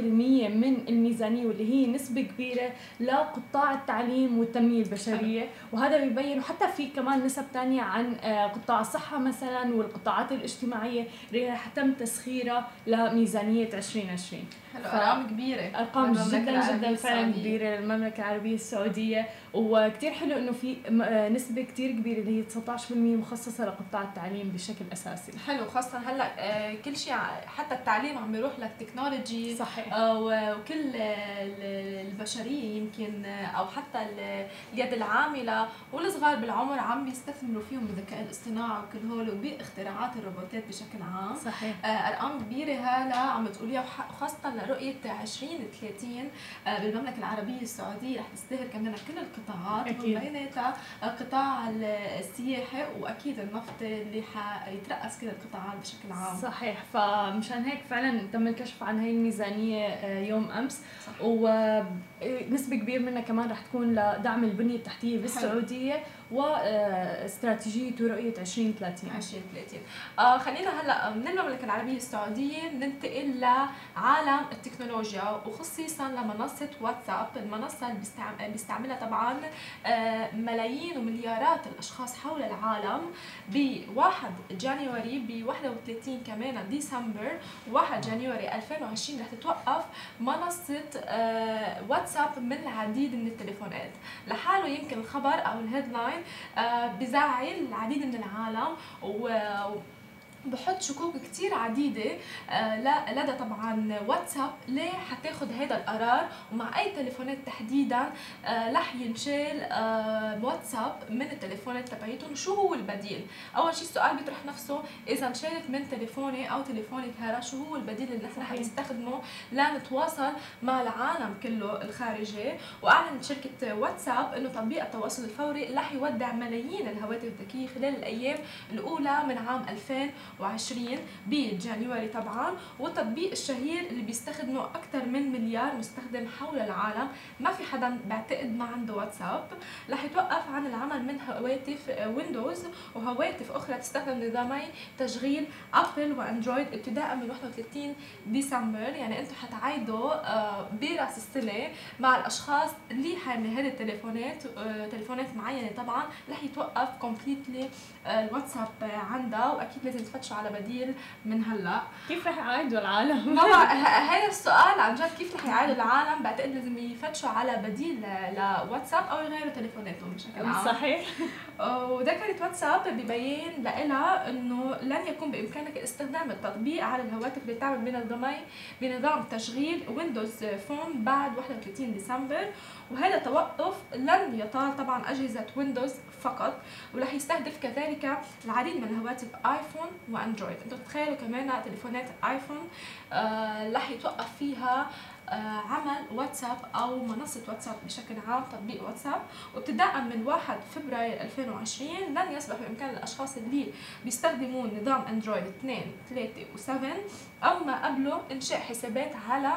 من الميزانية واللي هي نسبة كبيرة لقطاع التعليم والتنمية البشرية. وهذا بيبين وحتى في كمان نسب تانية عن آه، قطاع الصحة مثلا والقطاعات الاجتماعية اللي رح تم تسخيرها لميزانية 2020 حلو ف- أرقام كبيرة. أرقام جدا جدا فعلا. كبيرة للمملكة العربية السعودية. وكثير حلو إنه في آه، نسبة كثير كبيرة اللي هي 19% مخصصة لقطاع التعليم بشكل أساسي. حلو خاصة هلأ آه، كل شيء حتى التعليم عم بيروح للتكنولوجي صحيح. آه، وكل آه، ال- البشرية يمكن آه، أو حتى ال- اليد العاملة والصغار بالعمر عم بيستثمروا فيهم بالذكاء الاصطناعي وكل هول وباختراعات الروبوتات بشكل عام. صحيح. آه، ارقام كبيره هلا عم بتقوليها وح- وخاصة لرؤية 2030 آه، بالمملكة العربية السعودية رح تزدهر كمان كل قطاعات أكيد. بيناتها. القطاع السياحي وأكيد النفط اللي حيترأس كل القطاعات بشكل عام. صحيح. فمشان هيك فعلا تم الكشف عن هي الميزانية آه، يوم أمس. ونسبه كبيرة منها كمان رح تكون لدعم البنية التحتية بالسعودية. واستراتيجيه ورؤيه 2030 2030 آه خلينا هلا من المملكة العربية السعودية ننتقل لعالم التكنولوجيا وخصيصا لمنصة واتساب المنصة اللي بيستعم- بيستعملها طبعا آه ملايين ومليارات الأشخاص حول العالم ب 1 جانيوري ب 31 كمان ديسمبر 1 جانيوري 2020 رح تتوقف منصة آه واتساب من العديد من التليفونات. لحاله يمكن الخبر أو الهيدلاين بزعل العديد من العالم و بحط شكوك كتير عديدة آه، لدى طبعا واتساب. ليه؟ حتاخد هذا القرار ومع أي تليفونات تحديدا آه، رح ينشال آه، واتساب من التليفونات تبعيتهم. شو هو البديل؟ أول شيء السؤال بيطرح نفسه إذا انشالت من تليفوني أو تليفونك هذا شو هو البديل اللي نحن. حنستخدمه لنتواصل مع العالم كله الخارجي؟ وأعلنت شركة واتساب إنه تطبيق التواصل الفوري رح يودع ملايين الهواتف الذكية خلال الأيام الأولى من عام 2020 بجانيوري طبعا. والتطبيق الشهير اللي بيستخدمه أكثر من مليار مستخدم حول العالم. ما في حدا بعتقد ما عنده واتساب. رح يتوقف عن العمل من هواتف ويندوز. وهواتف أخرى تستخدم نظامي تشغيل أبل وأندرويد ابتداء من 31 ديسمبر. يعني أنتم حتعايدوا آه، براس السنة مع الأشخاص اللي حاملة هذه التليفونات آه، تليفونات معينة. طبعا رح يتوقف completely الواتساب عندها. وأكيد لازم تفتشوا على بديل من هلا. كيف رح يعايدوا العالم؟ ما هذا السؤال عن جد كيف رح يعايدوا العالم؟ بعتقد لازم يفتشوا على بديل لواتساب أو يغيروا تليفوناتهم بشكل عام. صحيح. وذكرت واتساب ببين لها إنه لن يكون بإمكانك استخدام التطبيق على الهواتف اللي تعمل بنظامي بنظام تشغيل ويندوز فون بعد 31 ديسمبر. وهذا التوقف لن يطال طبعا أجهزة ويندوز فقط ورح يستهدف كذلك العديد من الهواتف ايفون وأندرويد. أنتم تخيلوا كمان تليفونات ايفون آه رح يتوقف فيها آه، عمل واتساب أو منصة واتساب بشكل عام تطبيق واتساب. وابتداء من 1 فبراير 2020 لن يصبح بإمكان الأشخاص اللي بيستخدمون نظام أندرويد 2 3 و7 أو ما قبله إنشاء حسابات على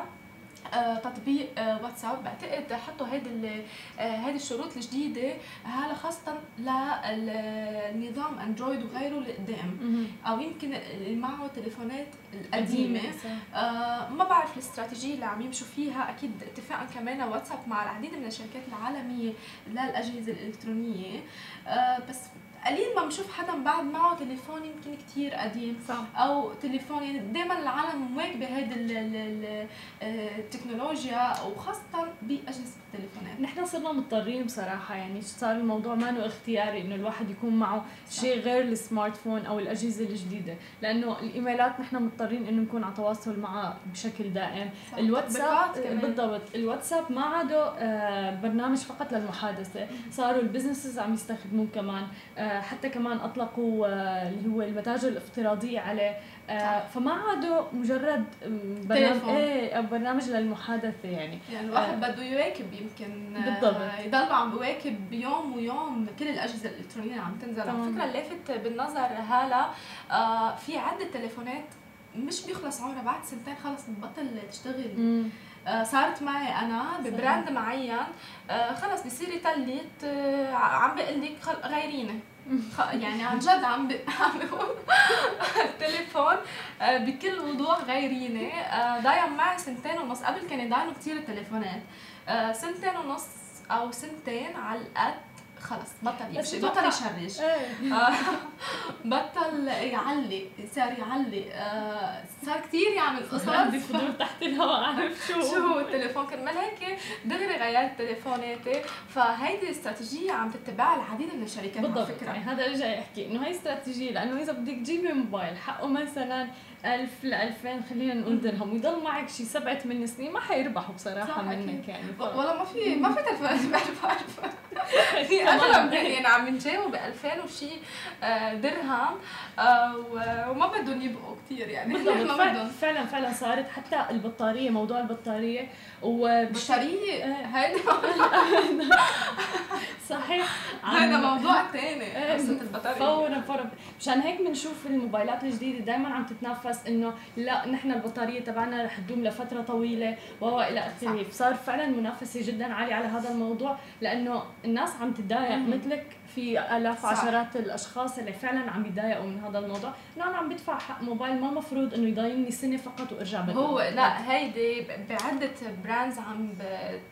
تطبيق آه، واتساب. بعتقد حطوا هيدي آه، هيدي الشروط الجديدة هلا خاصة للنظام اندرويد وغيره اللي قدام أو يمكن اللي معه تليفونات القديمة. آه ما بعرف الاستراتيجية اللي عم يمشوا فيها. أكيد اتفاقا كمان واتساب مع العديد من الشركات العالمية للأجهزة الإلكترونية. آه بس قليل ما بنشوف حدا بعد معه تليفون يمكن كتير قديم. صح. أو تليفون يعني دائما العالم مواكبه هيدي آه، التكنولوجيا وخاصة بأجهزة التليفونات. نحن صرنا مضطرين بصراحة يعني صار الموضوع ما انه اختياري إنه الواحد يكون معه شيء غير ال smartphone أو الأجهزة الجديدة لأنه الإيميلات نحن مضطرين إنه نكون على تواصل معها بشكل دائم. صح. الواتساب. بالضبط. الواتساب ما عاده آه، برنامج فقط للمحادثة. صاروا ال businesses عم يستخدموه كمان. آه، حتى كمان أطلقوا آه، اللي هو المتاجر الافتراضية عليه. آه، فما عادوا مجرد برنامج. إيه برنامج للمحادثة يعني يعني الواحد بده يواكب يمكن آه، بالضبط. يضل عم بواكب يوم ويوم كل الأجهزة الإلكترونية اللي عم تنزل على. فكرة اللافت بالنظر هلا آه في عدة تليفونات مش بيخلص عمرها بعد سنتين خلص بتبطل تشتغل مم. آه صارت معي أنا. ببراند معين آه خلص بصير يتلت آه عم بقول لك غيريني يعني عن جد عم بقول التليفون آه، بكل وضوح غيريني آه، ضايع معي سنتين ونص. قبل كان يضايعوا كثير التليفونات. آه، سنتين ونص أو سنتين على القد خلص بطل يمشي بطل يشرج إيه. آه، بطل يعلي صار يعلي. آه، صار كثير يعمل قصص. عندي فضول تحت الهواء اعرف شو؟ شو؟ هو التليفون كرمال هيك دغري غيرت تليفوناتي. فهيدي الاستراتيجيه عم تتبعها العديد من الشركات بالضبط. فكرة. يعني هذا اللي جاي أحكي إنه هي استراتيجية لأنه إذا بدك تجيبي موبايل حقه مثلا 1000 ل 2000 خلينا نقول درهم ويضل معك شي سبعة ثمان سنين ما حيربحوا بصراحة. منك يعني. ف... والله ما في ما في تليفونات ب 1000 في أغلب يعني عم ينجاوبوا ب 2000 وشي آه، درهم آه، وما بدهم يبقوا كثير يعني. بالضبط. فعلا, فعلا فعلا صارت حتى البطارية موضوع البطارية وبطاريه هيدا صحيح. هذا موضوع ثاني قصة البطاريه فورا فورا. مشان هيك بنشوف الموبايلات الجديدة دائما عم تتنافس إنه لا نحن البطارية تبعنا رح تدوم لفترة طويلة والى آخره. صار فعلا منافسة جدا عالية على هذا الموضوع لأنه الناس عم تتضايق مثلك. في آلاف وعشرات الأشخاص اللي فعلا عم يتضايقوا من هذا الموضوع. انه أنا عم بدفع حق موبايل. ما مفروض إنه يضايقني سنة فقط وأرجع بدل هو لا هيدي بعدة brands عم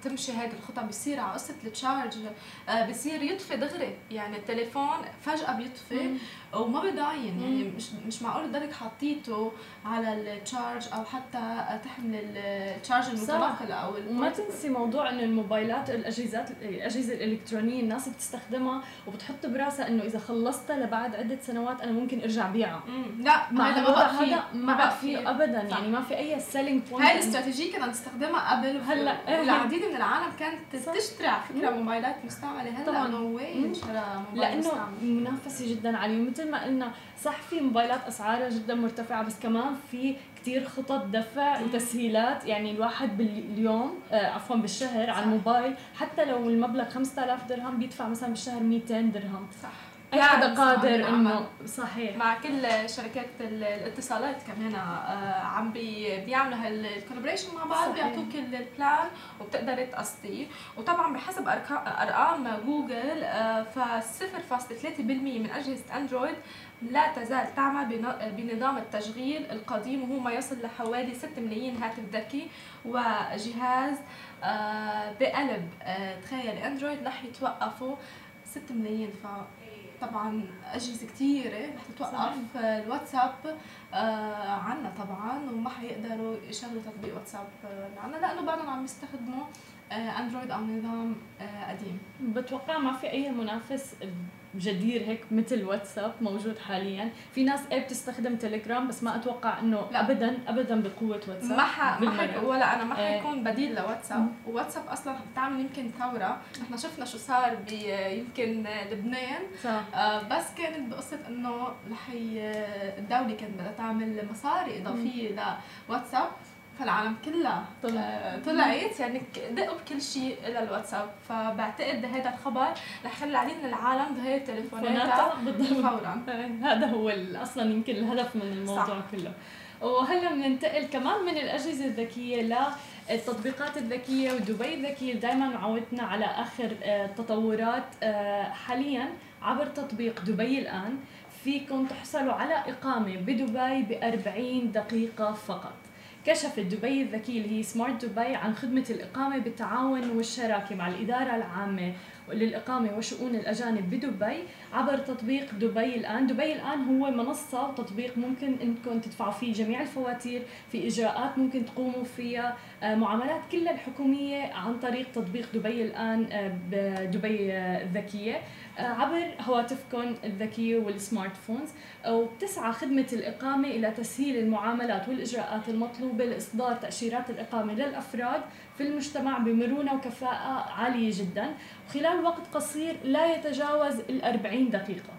تمشي هيدي الخطة. بيصير على قصة ال charge آه، بصير يطفي دغري. يعني التليفون فجأة بيطفي. وما بضاين يعني مش مش معقول تضلك حاطيته على ال charge أو حتى تحمل ال charge المتنقل أو وما تنسي موضوع إنه الموبايلات الاجهزه الأجهزة الإلكترونية الناس بتستخدمها وبتحط براسها إنه إذا خلصتها لبعد عدة سنوات أنا ممكن أرجع بيعها. لا ما هذا ما بقى هذا ما بقى فيه ابدا صح. يعني ما في أي selling point هاي الاستراتيجية كنا نستخدمها قبل وهلا العديد من العالم كانت تشتري على فكرة موبايلات مستعملة. هلأ no way لأنه منافسة جدا عاليه مثل ما قلنا صح في موبايلات أسعارها جدا مرتفعة بس كمان في كثير خطط دفع وتسهيلات. يعني الواحد باليوم آه عفوا بالشهر على الموبايل حتى لو المبلغ 5000 درهم بيدفع مثلا بالشهر 200 درهم. صح. أي حدا قادر انه صحيح. مع كل شركات الاتصالات كمان آه عم بي بيعملوا هال collaboration مع بعض بيعطوك ال plan وبتقدر تقسطيه. وطبعا بحسب أرقام جوجل آه ف 0.3% من أجهزة أندرويد لا تزال تعمل بنظام التشغيل القديم وهو ما يصل لحوالي 6 ملايين هاتف ذكي وجهاز. آه، بقلب آه، تخيل أندرويد رح يتوقفوا 6 ملايين ف طبعا أجهزة كثيره رح تتوقف الواتساب آه عنا طبعا وما حيقدروا يشغلوا تطبيق واتساب عنا لأنه بعدهم عم يستخدموا آه اندرويد أو نظام آه قديم. بتوقع ما في أي منافس جدير هيك مثل واتساب موجود حاليا؟ في ناس إيه بتستخدم تليجرام بس ما أتوقع إنه لا. ابدا ابدا بقوة واتساب ما ح... ما ح... ولا أنا ما إيه. حيكون بديل لواتساب. واتساب أصلا بتعمل يمكن ثورة. نحن شفنا شو صار ب يمكن لبنان. صح. آه بس كانت بقصة إنه رح الدولة كانت بدها تعمل مصاري إضافية لواتساب. فالعالم كلها طلع. طلعت يعني دقوا بكل شيء إلى الواتساب. فبعتقد هذا الخبر رح يخلي العديد من العالم تغير تليفوناتها فورا. هذا هو أصلا يمكن الهدف من الموضوع صح. كله. وهلأ بننتقل كمان من الأجهزة الذكية للتطبيقات الذكية ودبي الذكية. دائما معودتنا على آخر آه، آه، حاليا عبر تطبيق دبي الآن. فيكم تحصلوا على إقامة بدبي ب 40 دقيقة فقط. كشفت دبي الذكية اللي هي سمارت دبي عن خدمة الإقامة بالتعاون والشراكة مع الإدارة العامة للإقامة وشؤون الأجانب بدبي عبر تطبيق دبي الآن. دبي الآن هو منصة وتطبيق ممكن أنكم تدفعوا فيه جميع الفواتير في إجراءات ممكن تقوموا فيها آه، معاملات كلها الحكومية عن طريق تطبيق دبي الآن آه، الذكية آه، عبر هواتفكم الذكية والسمارت فونز وبتسعى خدمة الإقامة إلى تسهيل المعاملات والإجراءات المطلوبة لإصدار تأشيرات الإقامة للأفراد في المجتمع بمرونة وكفاءة عالية جدا. خلال وقت قصير لا يتجاوز ال 40 دقيقة.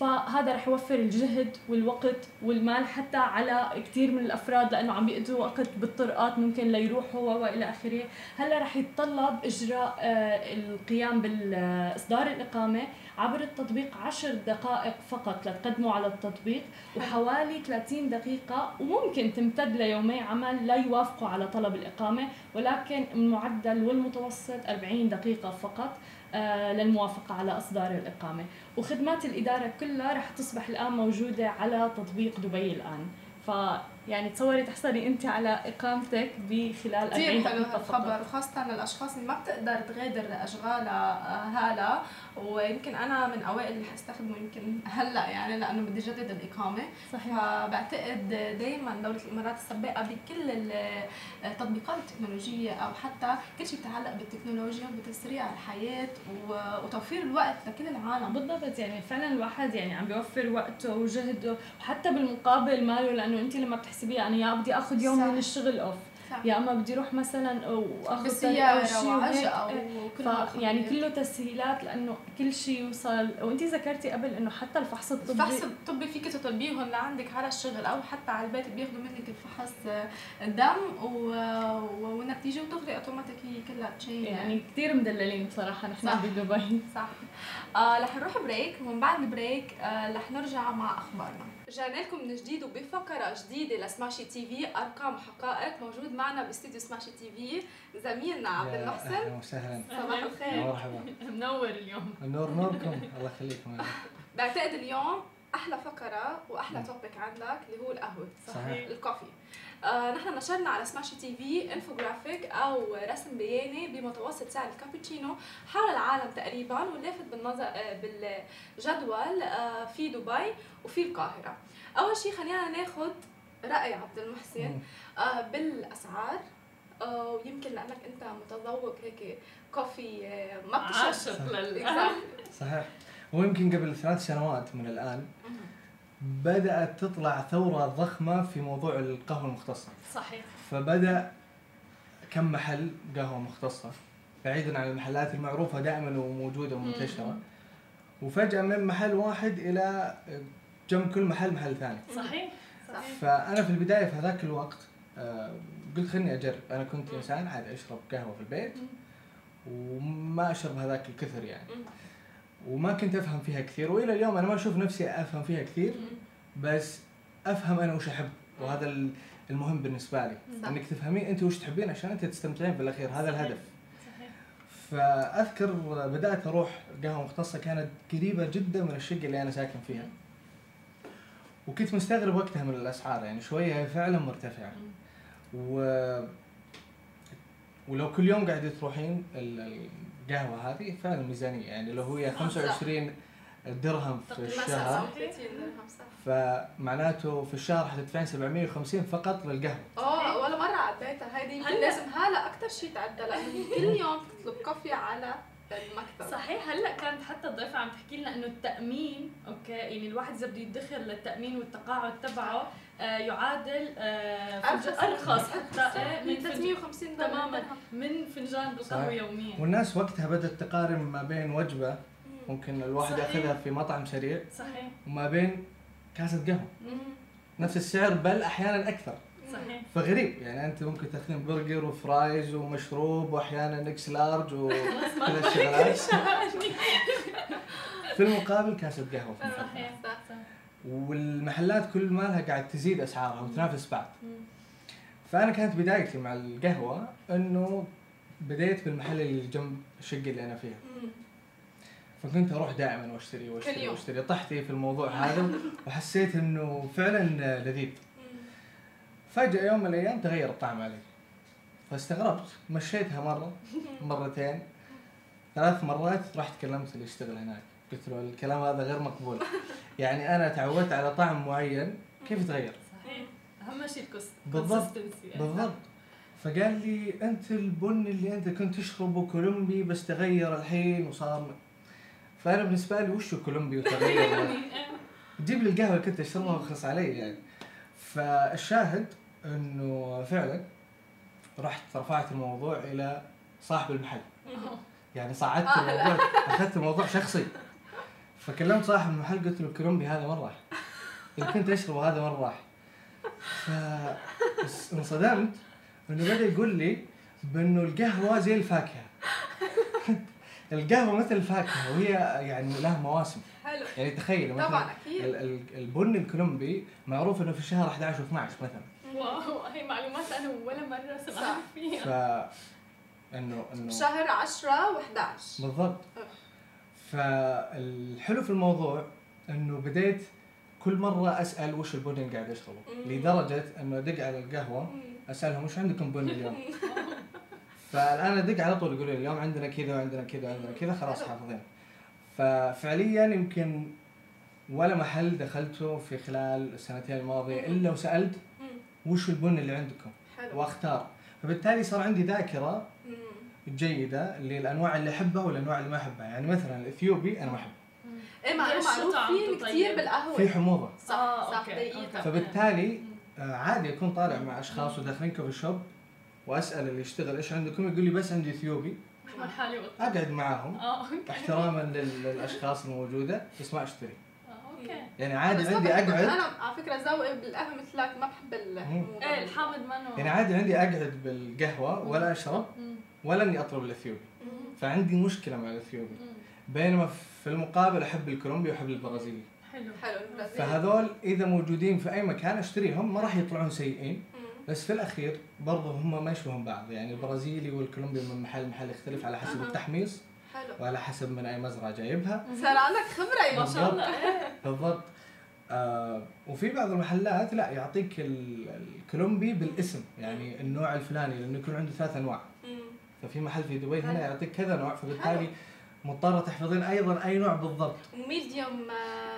فهذا رح يوفر الجهد والوقت والمال حتى على كثير من الأفراد لأنه عم بيقضوا وقت بالطرقات ممكن ليروحوا وإلى آخره، هلا رح يتطلب إجراء آه، القيام باصدار الإقامة عبر التطبيق 10 دقائق فقط لتقدموا على التطبيق وحوالي 30 دقيقة وممكن تمتد ليومي عمل لا يوافقوا على طلب الإقامة ولكن المعدل والمتوسط 40 دقيقة فقط. للموافقة على إصدار الإقامة. وخدمات الإدارة كلها رح تصبح الآن موجودة على تطبيق دبي الآن. يعني تصوري تحصلي انت على إقامتك بخلال 40 دقيقة الخبر وخاصه للأشخاص اللي ما بتقدر تغادر اشغالها آه، هلا ويمكن أنا من أوائل اللي حستخدمه يمكن هلأ يعني لأنه بدي جدد الإقامة. صحيح. فبعتقد دائما دولة الإمارات السباقه بكل التطبيقات التكنولوجية أو حتى كل شيء بيتعلق بالتكنولوجيا بتسريع الحياة وتوفير الوقت لكل العالم. بالضبط يعني فعلا الواحد يعني عم بيوفر وقته وجهده وحتى بالمقابل ماله لأنه أنت لما بتحسبيها أنا يا بدي آخذ يوم صح. من الشغل أوف. يا أما بدي أروح مثلا واخذ بالسياره وعجقه ف... يعني كله تسهيلات لأنه كل شيء يوصل. وانت ذكرتي قبل إنه حتى الفحص الطبي الفحص الطبي فيك تطلبيهم لعندك على الشغل أو حتى على البيت بياخذوا منك الفحص الدم و... وانك تيجي وتغلي اوتوماتيك هي كلها chain يعني كثير مدللين بصراحة نحن بدبي صح. آه رح نروح break ومن بعد ال break آه رح نرجع مع أخبارنا. رجعنا لكم من جديد وبفقرة جديدة لسماشي تي في أرقام حقائق موجود معنا باستديو سماشي تي في زميلنا عبد المحسن أهلا وسهلا. صباح الخير. مرحبا. منور اليوم. النور نوركم. الله يخليكم بعتقد اليوم أحلى فقرة وأحلى topic عندك اللي هو القهوة صحيح. ال coffee. آه نحن نشرنا على سماشي تي في انفوجرافيك أو رسم بياني بمتوسط سعر الكابتشينو حول العالم تقريبا واللافت بالنظر آه بالجدول آه في دبي وفي القاهرة. أول شيء خلينا ناخذ رأي عبد المحسن آه بالأسعار. آه ويمكن لأنك أنت متذوق هيك كوفي آه ما بتشرب. صحيح. ويمكن قبل ثلاث سنوات من الآن بدأت تطلع ثورة ضخمة في موضوع القهوة المختصة. صحيح. فبدأ كم محل قهوة مختصة؟ بعيدا عن المحلات المعروفة دائما وموجودة ومنتشرة. وفجأة من محل واحد إلى جنب كل محل محل ثاني. صحيح. صحيح. فأنا في البداية في هذاك الوقت آه، قلت خلني أجرب. أنا كنت إنسان عادي أشرب قهوة في البيت وما أشرب هذاك الكثر يعني. وما كنت أفهم فيها كثير وإلى اليوم أنا ما أشوف نفسي أفهم فيها كثير بس أفهم أنا وش أحب وهذا المهم بالنسبة لي. صح. إنك تفهمين انت وش تحبين عشان انت تستمتعين بالأخير هذا الهدف. صحيح. فأذكر بدأت أروح قهوة مختصة كانت قريبة جدا من الشقة اللي أنا ساكن فيها. وكنت مستغرب وقتها من الأسعار يعني شوية فعلا مرتفعه و ولو كل يوم قاعدة تروحين القهوه هذه فعلا ميزانيه يعني لو هي 25 درهم في الشهر فمعناته في الشهر حتدفعين 750 فقط للقهوة. آه ولا مرة عديتها. يمكن لازم هلا أكثر شيء تعدى لأنه كل يوم تطلب كوفي على المكتب صحيح هلأ كانت حتى الضيفة عم تحكي لنا إنه التأمين أوكي يعني الواحد إذا بده يدخر للتأمين والتقاعد تبعه آه يعادل آه أرخص حتى من 350 تماما من فنجان بالقهوه يوميا. والناس وقتها بدأت تقارن ما بين وجبة ممكن الواحد يأخذها في مطعم سريع صحيح. وما بين كاسة قهوة. نفس السعر بل أحيانا أكثر. صحيح. فغريب يعني أنت ممكن تأخذين برجر و fries ومشروب وأحيانا X-large وكل الشغلات في المقابل كاسة قهوة صحيح صح والمحلات كل ما لها قاعد تزيد أسعارها وتنافس بعض. فأنا كانت بدايتي مع القهوة إنه بديت بالمحل اللي جنب الشقه اللي أنا فيها. فكنت أروح دائما وأشتري وأشتري وأشتري. طحت في الموضوع هذا وحسيت إنه فعلا لذيذ. فجأة يوم من الأيام تغير الطعم علي. فاستغربت. مشيتها مرة مرتين. ثلاث مرات رحت كلمت اللي يشتغل هناك. قلت له الكلام هذا غير مقبول. يعني أنا تعودت على طعم معين. كيف تغير؟ صحيح. أهم شيء الكس بالضبط. يعني. بالضبط. فقال لي أنت البن اللي أنت كنت تشربه كولومبي بس تغير الحين وصار فأنا بالنسبة لي وشو كولومبي وتغير؟ يعني جيب لي القهوة اللي كنت أشربها وخلص علي يعني. فالشاهد انه فعلا رحت رفعت الموضوع إلى صاحب المحل. يعني صعدت الموضوع أخذت الموضوع شخصي. فكلمت صاحب المحل قلت له الكولومبي هذا وين راح؟ اللي كنت اشربه هذا وين راح؟ فانصدمت إنه بدأ يقول لي بإنه القهوة زي الفاكهة. القهوة مثل الفاكهة وهي يعني لها مواسم. حلو. يعني تخيل مثلا طبعا أكيد. البن الكولومبي معروف إنه في الشهر 11 و12 مثلا. واو هي معلومات أنا ولا مرة سمعت فيها. ف إنه إنه شهر 10 و11 بالضبط. فالحلو في الموضوع إنه بديت كل مرة أسأل وش البن اللي قاعد اشربه لدرجة إنه أدق على القهوة أسألهم وش عندكم بن اليوم؟ فالآن أدق على طول يقولوا لي اليوم عندنا كذا وعندنا كذا وعندنا كذا خلاص حافظين. ففعليا يمكن ولا محل دخلته في خلال السنتين الماضية إلا وسألت وش البن اللي عندكم؟ حلو. وأختار. فبالتالي صار عندي ذاكرة جيدة للأنواع اللي أحبها والأنواع اللي ما أحبها. يعني مثلا الإثيوبي أنا ما أحبه. إيه معروف فيه كثير بالقهوة. في حموضة. صح صح فبالتالي آه، عادي أكون طالع مع أشخاص وداخلين كوفي شوب وأسأل اللي يشتغل إيش عندكم يقول لي بس عندي إثيوبي. احمل حالي وقت أقعد معاهم. آه okay. احتراما لل- للأشخاص الموجودة. بس ما اشتري. آه، okay. يعني عادي عندي أقعد. أنا على فكرة ذوقي بالقهوه مثلك ما بحب إيه الحامض منه. يعني عادي عندي أقعد بالقهوة ولا أشرب. ولا إني أطلب الأثيوبي. فعندي مشكلة مع الأثيوبي. بينما في المقابل أحب الكولومبي وأحب البرازيلي حلو. حلو البرازيل. فهذول إذا موجودين في أي مكان أشتريهم ما راح يطلعون سيئين. بس في الأخير برضه هم ما يشبهون بعض. يعني البرازيلي والكولومبي من محل لمحل يختلف على حسب. التحميص. حلو. وعلى حسب من أي مزرعة جايبها. صار عندك خبرة يا ما شاء الله. بالضبط. آه وفي بعض المحلات لا يعطيك ال- الكولومبي بالاسم يعني النوع الفلاني لأنه يكون عنده ثلاث أنواع. ففي محل في دبي هنا. يعطيك كذا نوع فبالتالي مضطره تحفظين أيضا أي نوع بالضبط. وميديوم آه،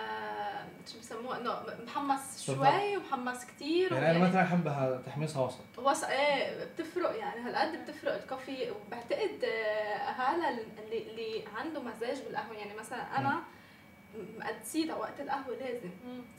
شو بسموه إنه محمص. شوي ومحمص كثير يعني أنا مثلا احبها تحميصها وسط. وص... إيه بتفرق يعني هالقد بتفرق الكوفي. وبعتقد آه، هذا اللي اللي عنده مزاج بالقهوة. يعني مثلا أنا مقدسيتها وقت القهوة لازم.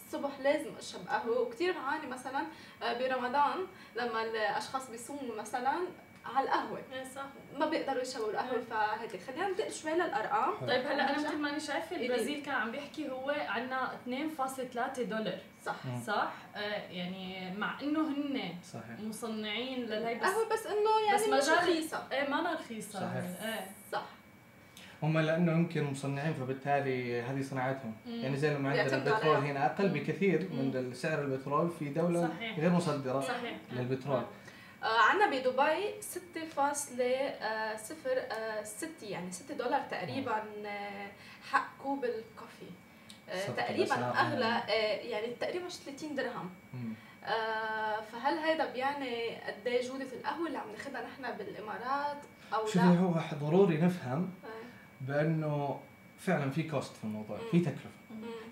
الصبح لازم أشرب قهوة. وكثير بعاني مثلا آه، برمضان لما الأشخاص بيصوموا مثلا على القهوة إيه صح ما بيقدروا يشربوا القهوة فهيك خلينا ننتقل شوي للأرقام طيب هلأ أنا مثل ماني شايفة إيه. البرازيل كان عم بيحكي هو عنا 2.3 دولار صح مم. صح؟ آه يعني مع إنه هن صحيح مصنعين للهي بس قهوه بس إنه يعني بس مش مجال- رخيصة إيه ما رخيصة صحيح. إيه صح هم لأنه يمكن مصنعين فبالتالي هذه صناعتهم مم. يعني زي لما عندنا البترول. هنا أقل. بكثير مم. من سعر البترول في دولة صحيح. غير مصدرة صحيح للبترول آه عندنا بدبي 6.06 يعني 6 دولار تقريبا آه، حق كوب ال coffee آه تقريبا. أغلى آه يعني تقريبا شي 30 درهم. آه فهل هيدا بيعني قد إيه جودة القهوة اللي عم ناخذها نحن بالإمارات أو شو في لا؟ هو ضروري نفهم آه. بأنه فعلا في cost في الموضوع في. تكلفة.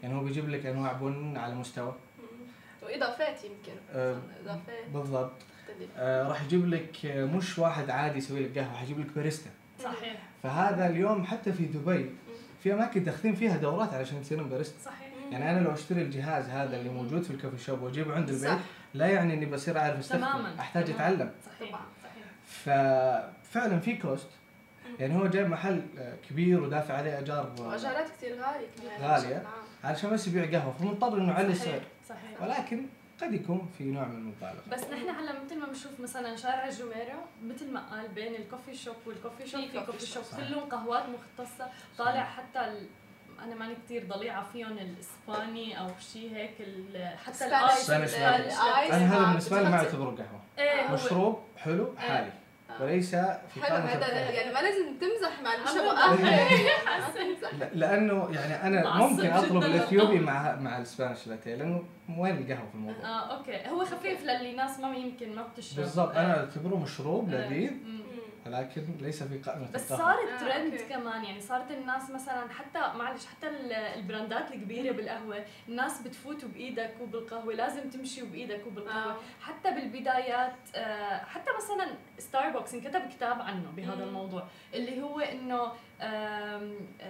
يعني هو بيجيب لك أنواع بن على مستوى. وإضافات يمكن آه، إضافات بالضبط آه راح يجيب لك آه، مش واحد عادي يسوي لك قهوة حيجيب لك باريستا. صحيح. فهذا اليوم حتى في دبي في أماكن تاخذين فيها دورات علشان تصيرين باريستا. صحيح. يعني أنا لو أشتري الجهاز هذا اللي موجود في الكوفي شوب وأجيبه عند البيت صح. لا يعني إني بصير أعرف أستخدمه. تماما. أحتاج تماماً. أتعلم. صحيح. ففعلا في كوست يعني هو جايب محل آه، كبير ودافع عليه أجار آه، وأجارات كثير غالية كمان. بشكل عام. علشان بس يبيع قهوة فمضطر إنه يعلي السعر. صحيح. ولكن قد يكون في نوع من المبالغة. بس نحن هلا مثل ما بنشوف مثلا شارع الجميرة مثل ما قال بين ال coffee shop وال coffee shop في في coffee shop،. كلهم قهوات مختصة طالع حتى ال... أنا ماني كثير ضليعة فيهم الإسباني أو شيء هيك ال... حتى ال ice أنا هذا بالنسبة لي ما اعتبره قهوة. إيه هو مشروب حلو حالي آه. وليس في حلو هذا. يعني ما لازم تمزح مع المشروب لأنه يعني أنا ممكن أطلب الإثيوبي. مع مع ال Spanish latte لأنه وين القهوة في الموضوع آه okay هو خفيف للي ناس ما يمكن ما بتشرب بالضبط آه. أنا أعتبره مشروب آه. لذيذ. ولكن ليس في قائمة بس القهوه صار آه، trend okay. كمان يعني صارت الناس مثلا حتى معلش حتى ال- البراندات الكبيرة بالقهوة الناس بتفوت بايدها كوب القهوه لازم تمشي بايدها كوب القهوه آه. حتى بالبدايات آه، حتى مثلا ستاربكس انكتب كتاب عنه بهذا. الموضوع اللي هو إنه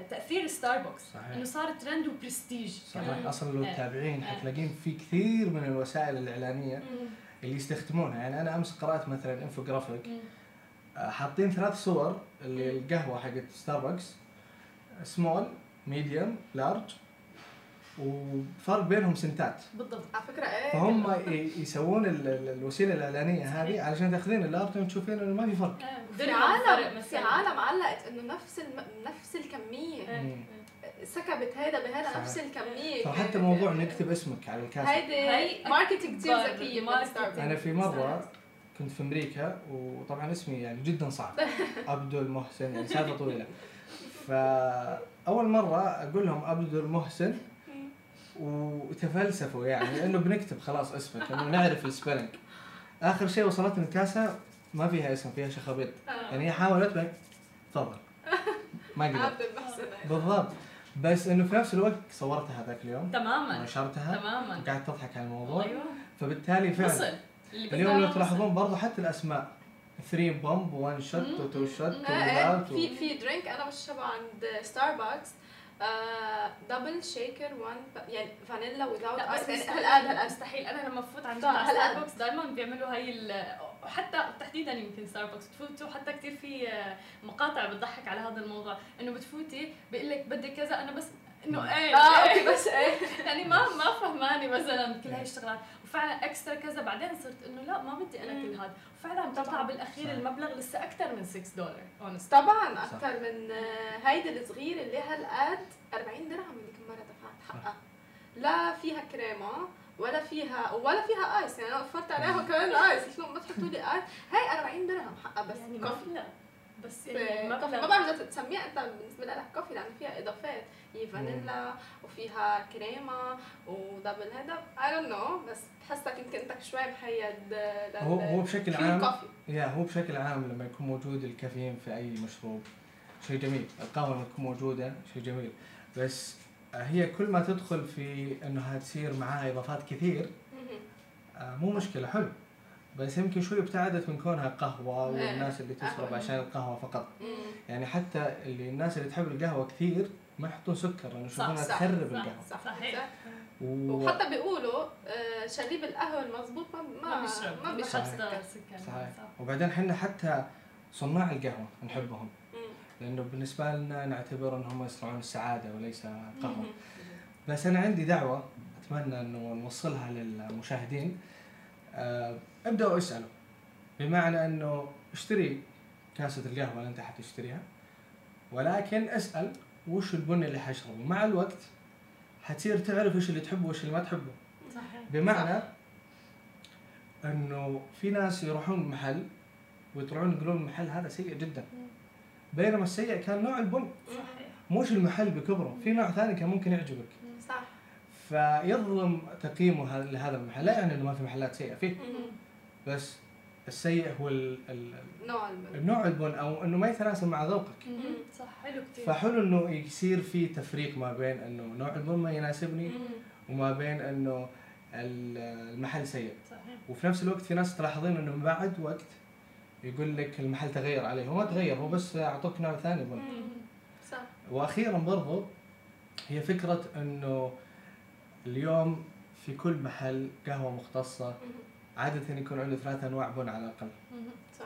تأثير ستاربكس صحيح. إنه صار trend و prestige صحيح كمان أصلا لو آه. تتابعين آه. حتلاقين في كثير من الوسائل الإعلانية مم. اللي يستخدمونها يعني أنا أمس قرأت مثلا انفوجرافيك مم. حاطين ثلاث صور اللي القهوه حقت ستاربكس small medium large وفرق بينهم سنتات بالضبط على فكرة إيه فهم يسوون ال- ال- الوسيلة الإعلانية هذه علشان تاخذين ال large وتشوفين إنه ما في فرق آه، في عالم في. عالم علقت إنه نفس الم... نفس الكمية آه. مم. سكبت هذا بهذا. نفس الكمية فحتى موضوع نكتب اسمك على الكاسة هيدي هي marketing كثير ذكية marketing. Starbucks أنا في مرة كنت في أمريكا وطبعا اسمي يعني جدا صعب. عبد المحسن يعني سالفة طويلة. فأول مرة أقول لهم عبد المحسن وتفلسفوا يعني انه بنكتب خلاص اسمك انه نعرف ال spelling آخر شيء وصلتني الكاسة ما فيها اسم فيها شخابيط يعني هي حاولت تفضل. ما قدرت. عبد المحسن. بالضبط. بس إنه في نفس الوقت صورتها هذاك اليوم. تماما. ونشرتها تماما. وقعدت تضحك على الموضوع. أيوه. فبالتالي فعلا اليوم لو. تلاحظون برضه حتى الأسماء. 3 pump 1 shot مم. و2 shot في في drink أنا بشربه عند Starbucks double shaker 1 يعني فانيلا لا without بس يعني مستحيل هالقد هالقد مستحيل. أنا لما بفوت عند. ستاربكس دائما بيعملوا هاي ال وحتى تحديدا يمكن ستاربكس بتفوتوا. حتى كثير في آه، مقاطع بتضحك على هذا الموضوع. إنه بتفوتي بيقول لك بدك كذا. أنا بس إنه إيه آه إيه. okay بس إيه. يعني ما ما فهماني مثلا كل هاي الشغلات. وفعلا extra كذا. بعدين صرت إنه لا ما بدي أنا كل هذا وفعلا بتطلع طبعاً. بالأخير صح. المبلغ لسه أكثر من 6 دولار honestly. طبعا. أكثر من آه، هيدي الصغيرة اللي هالقد 40 درهم اللي كم مرة دفعت. حقها. لا فيها كريمة ولا فيها ولا فيها ice يعني أنا وفرت عليها كمان ice شلون بتحطوا لي ايس هي 40 درهم حقها بس. يعني coffee. بس يعني ما بعرف إذا تسميها أنت بالنسبة لك coffee لأنه فيها إضافات. هي فانيلا وفيها كريمة و double هذا I don't know بس بحسك يمكن أنت شوي محيد هو هو بشكل عام. يا هو بشكل عام لما يكون موجود الكافيين في أي مشروب شيء جميل. القهوة لما تكون موجودة شيء جميل. بس هي كل ما تدخل في إنها تصير معاها إضافات كثير. آه، مو مشكلة حلو. بس يمكن شوي ابتعدت من كونها قهوة إيه. والناس اللي تشرب قهوة. عشان القهوة فقط. يعني حتى اللي الناس اللي تحب القهوة كثير ما يحطون سكر لأنه يشوفونها تخرب صح. القهوة صح صحيح. صح. و... وحتى بيقولوا آه، شريب القهوة المضبوط ما ما ما بيشرب ما بيشرب صحيح. سكر سكر صحيح صح. وبعدين إحنا حتى صناع القهوة نحبهم مم. لأنه بالنسبة لنا نعتبر إنهم يصنعون السعادة وليس قهوة مم. بس أنا عندي دعوة أتمنى إنه نوصلها للمشاهدين ابدأوا اسألوا. بمعنى أنه اشتري كاسة القهوة اللي أنت حتشتريها ولكن اسأل وش البن اللي حشربه مع الوقت حتصير تعرف إيش اللي تحبه وإيش اللي ما تحبه. صحيح. بمعنى أنه في ناس يروحون محل ويطلعون يقولون المحل هذا سيء جدا. بينما السيء كان نوع البن. صحيح. مش المحل بكبره. في نوع ثاني كان ممكن يعجبك. فيظلم تقييمه لهذا المحل. لا يعني إنه ما في محلات سيئة فيه. بس السيء هو ال ال نوع البن. النوع البن أو إنه ما يتناسب مع ذوقك. صح حلو كثير فحلو إنه يصير في تفريق ما بين إنه نوع البن ما يناسبني. وما بين إنه ال- المحل سيء. صحيح. وفي نفس الوقت في ناس تلاحظين إنه بعد وقت يقول لك المحل تغير عليه. هو ما تغير هو بس أعطوك نوع ثاني بن. صح. وأخيرا برضو هي فكرة إنه اليوم في كل محل قهوة مختصة. عادة يكون عنده ثلاث أنواع بن على الأقل. صح.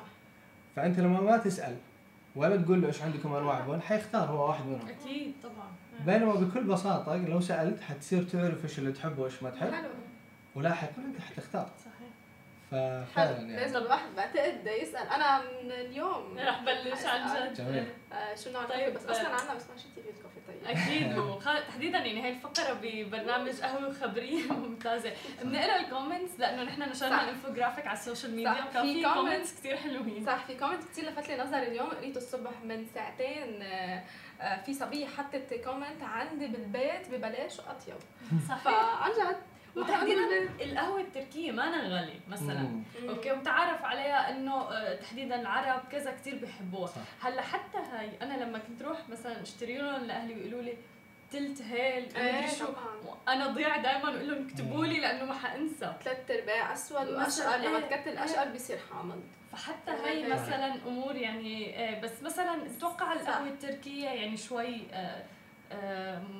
فأنت لما ما تسأل ولا تقول له إيش عندكم أنواع بن حيختار هو واحد منهم. أكيد طبعا. بينما بكل بساطة لو سألت حتصير تعرف إيش اللي تحبه وإيش ما تحب. حلو. ولاحقا أنت حتختار. صحيح. ففعلا حلو. يعني. لازم الواحد بعتقد يسأل أنا من اليوم رح بلش عن جد. جميل. آه، شو نوع طيب، بس آه. أصلا عندنا بس ماشي تي في الكوفي طيب أكيد وخ- تحديدا يعني هاي الفقرة ببرنامج قهوة وخبريه ممتازة. بنقرأ ال comments لأنه نحن صح. نشرنا الانفوجرافيك على ال social media صح، وكان في. كومنتس كثير حلوين. صح. في comment كثير لفت لي نظري اليوم. قريته الصبح من ساعتين آه، في صبيه حطت comment عندي بالبيت ببلاش واطيب صحيح. فعن جد وتحديدا القهوة التركية ما أنا غالي مثلا مم. okay ومتعارف عليها إنه آه، تحديدا العرب كذا كثير بيحبوها صح. هلأ حتى هاي أنا لما كنت روح مثلا أشتري لهم لأهلي ويقولوا لي تلت هيل إيه شو أنا ضيع دائما أقول لهم اكتبوا لي لأنه ما حأنسى ثلاث ارباع أسود وأشقر لما إيه، تكتل إيه. اشقر بيصير حامض فحتى هي. مثلا أمور يعني آه، بس مثلا أتوقع صح. القهوة التركية يعني شوي آه،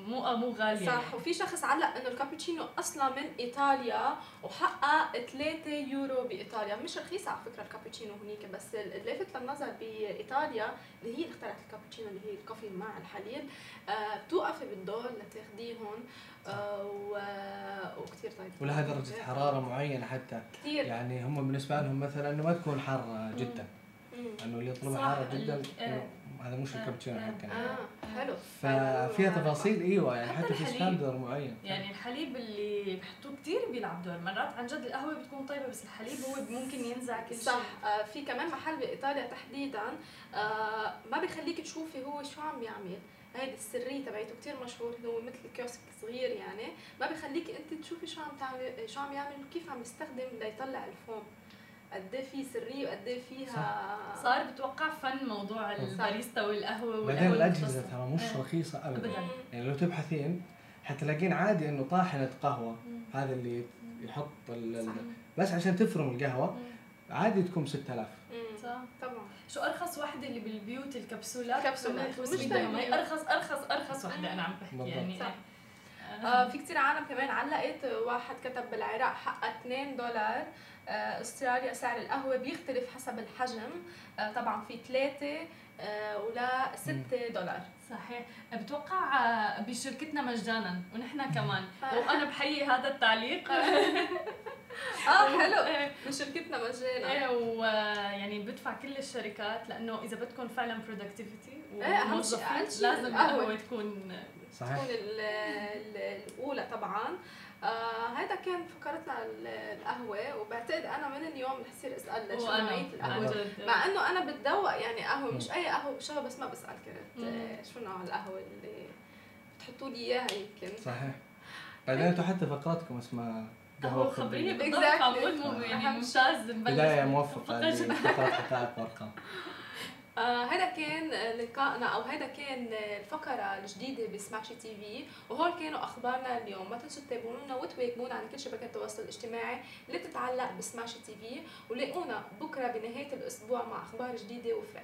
مو آه، مو غالية. صح وفي شخص علق إنه الكابتشينو أصلا من إيطاليا وحقها 3 يورو بإيطاليا. مش رخيصة على فكرة الكابتشينو هنيك بس اللافت للنظر بإيطاليا اللي هي اللي اخترعت الكابتشينو اللي هي الكوفي مع الحليب آه بتوقفي بالدور لتاخديهم آه و- وكثير طيب. ولها درجة حرارة معينة حتى. كثير يعني هم بالنسبة لهم مثلا إنه ما تكون حارة جدا. إنه اللي يطلبها حارة جدا ال- آه. هذا مش آه، الكابتشينو آه. حقنا. آه حلو. ففيها تفاصيل إيوه يعني حتى حتى في الحليب. ستاندر معين. يعني الحليب اللي بحطوه كثير بيلعب دور. مرات عن جد القهوة بتكون طيبة بس الحليب هو ممكن ينزع كل شيء. صح. آه في كمان محل بإيطاليا تحديدا. آه ما بيخليك تشوفي هو شو عم يعمل. هيدي السرية تبعته كتير مشهور هو مثل كيوسك صغير يعني. ما بيخليك أنت تشوفي شو عم تعمل شو عم يعمل وكيف عم يستخدم ليطلع الفوم. قد إيه في سرية وقد إيه فيها صار بتوقع فن موضوع الباريستا والقهوة بعدين والقهوه الأجهزة المختصة. ترى مش آه. رخيصة ابدا أبداً. يعني لو تبحثين حتلاقين عادي إنه طاحنة قهوة مم. هذا اللي يحط. بس عشان تفرم القهوة مم. عادي تكون 6000 مم. صح طبعا شو أرخص وحده اللي بالبيوت الكبسولات كبسولات. مش دايما. ارخص ارخص أرخص وحده أنا عم بحكي بالضبط. يعني صح. آه في كثير عالم كمان علقت واحد كتب بالعراق حقها 2 دولار استراليا سعر القهوة بيختلف حسب الحجم. آه طبعا في 3 آه ولا 6 دولار. صحيح. بتوقع آه، بشركتنا مجانا ونحن كمان. وأنا بحيي هذا التعليق. آه. حلو. إيه. بشركتنا مجانا. إيه ويعني بدفع كل الشركات لأنه إذا بدكم فعلا برودكتيفيتي وموظفين لازم القهوة. تكون صحيح. تكون الأولى طبعا. آه هيدا كان فكرتنا القهوة وبعتقد أنا من اليوم رح يصير أسأل شو نوعية القهوة. مع إنه أنا بتدوق يعني قهوة مش أي قهوة بشربها بس ما بسأل كنت آه، شو نوع القهوة اللي بتحطوا لي إياها يمكن. صحيح. بعدين أنتم حتى فقراتكم اسمها قهوة خبرية بالضبط عم يعني ممتاز بداية موفقة لفقرات حقائق وأرقام آه هذا كان لقائنا أو هذا كان الفقرة الجديدة بسماشي تي في وهول كانوا أخبارنا اليوم. ما تنسوا تتابعونا وتواكبونا على كل شبكات التواصل الاجتماعي اللي تتعلق بسماشي تي في ولاقونا بكرة بنهاية الأسبوع مع أخبار جديدة وفرق.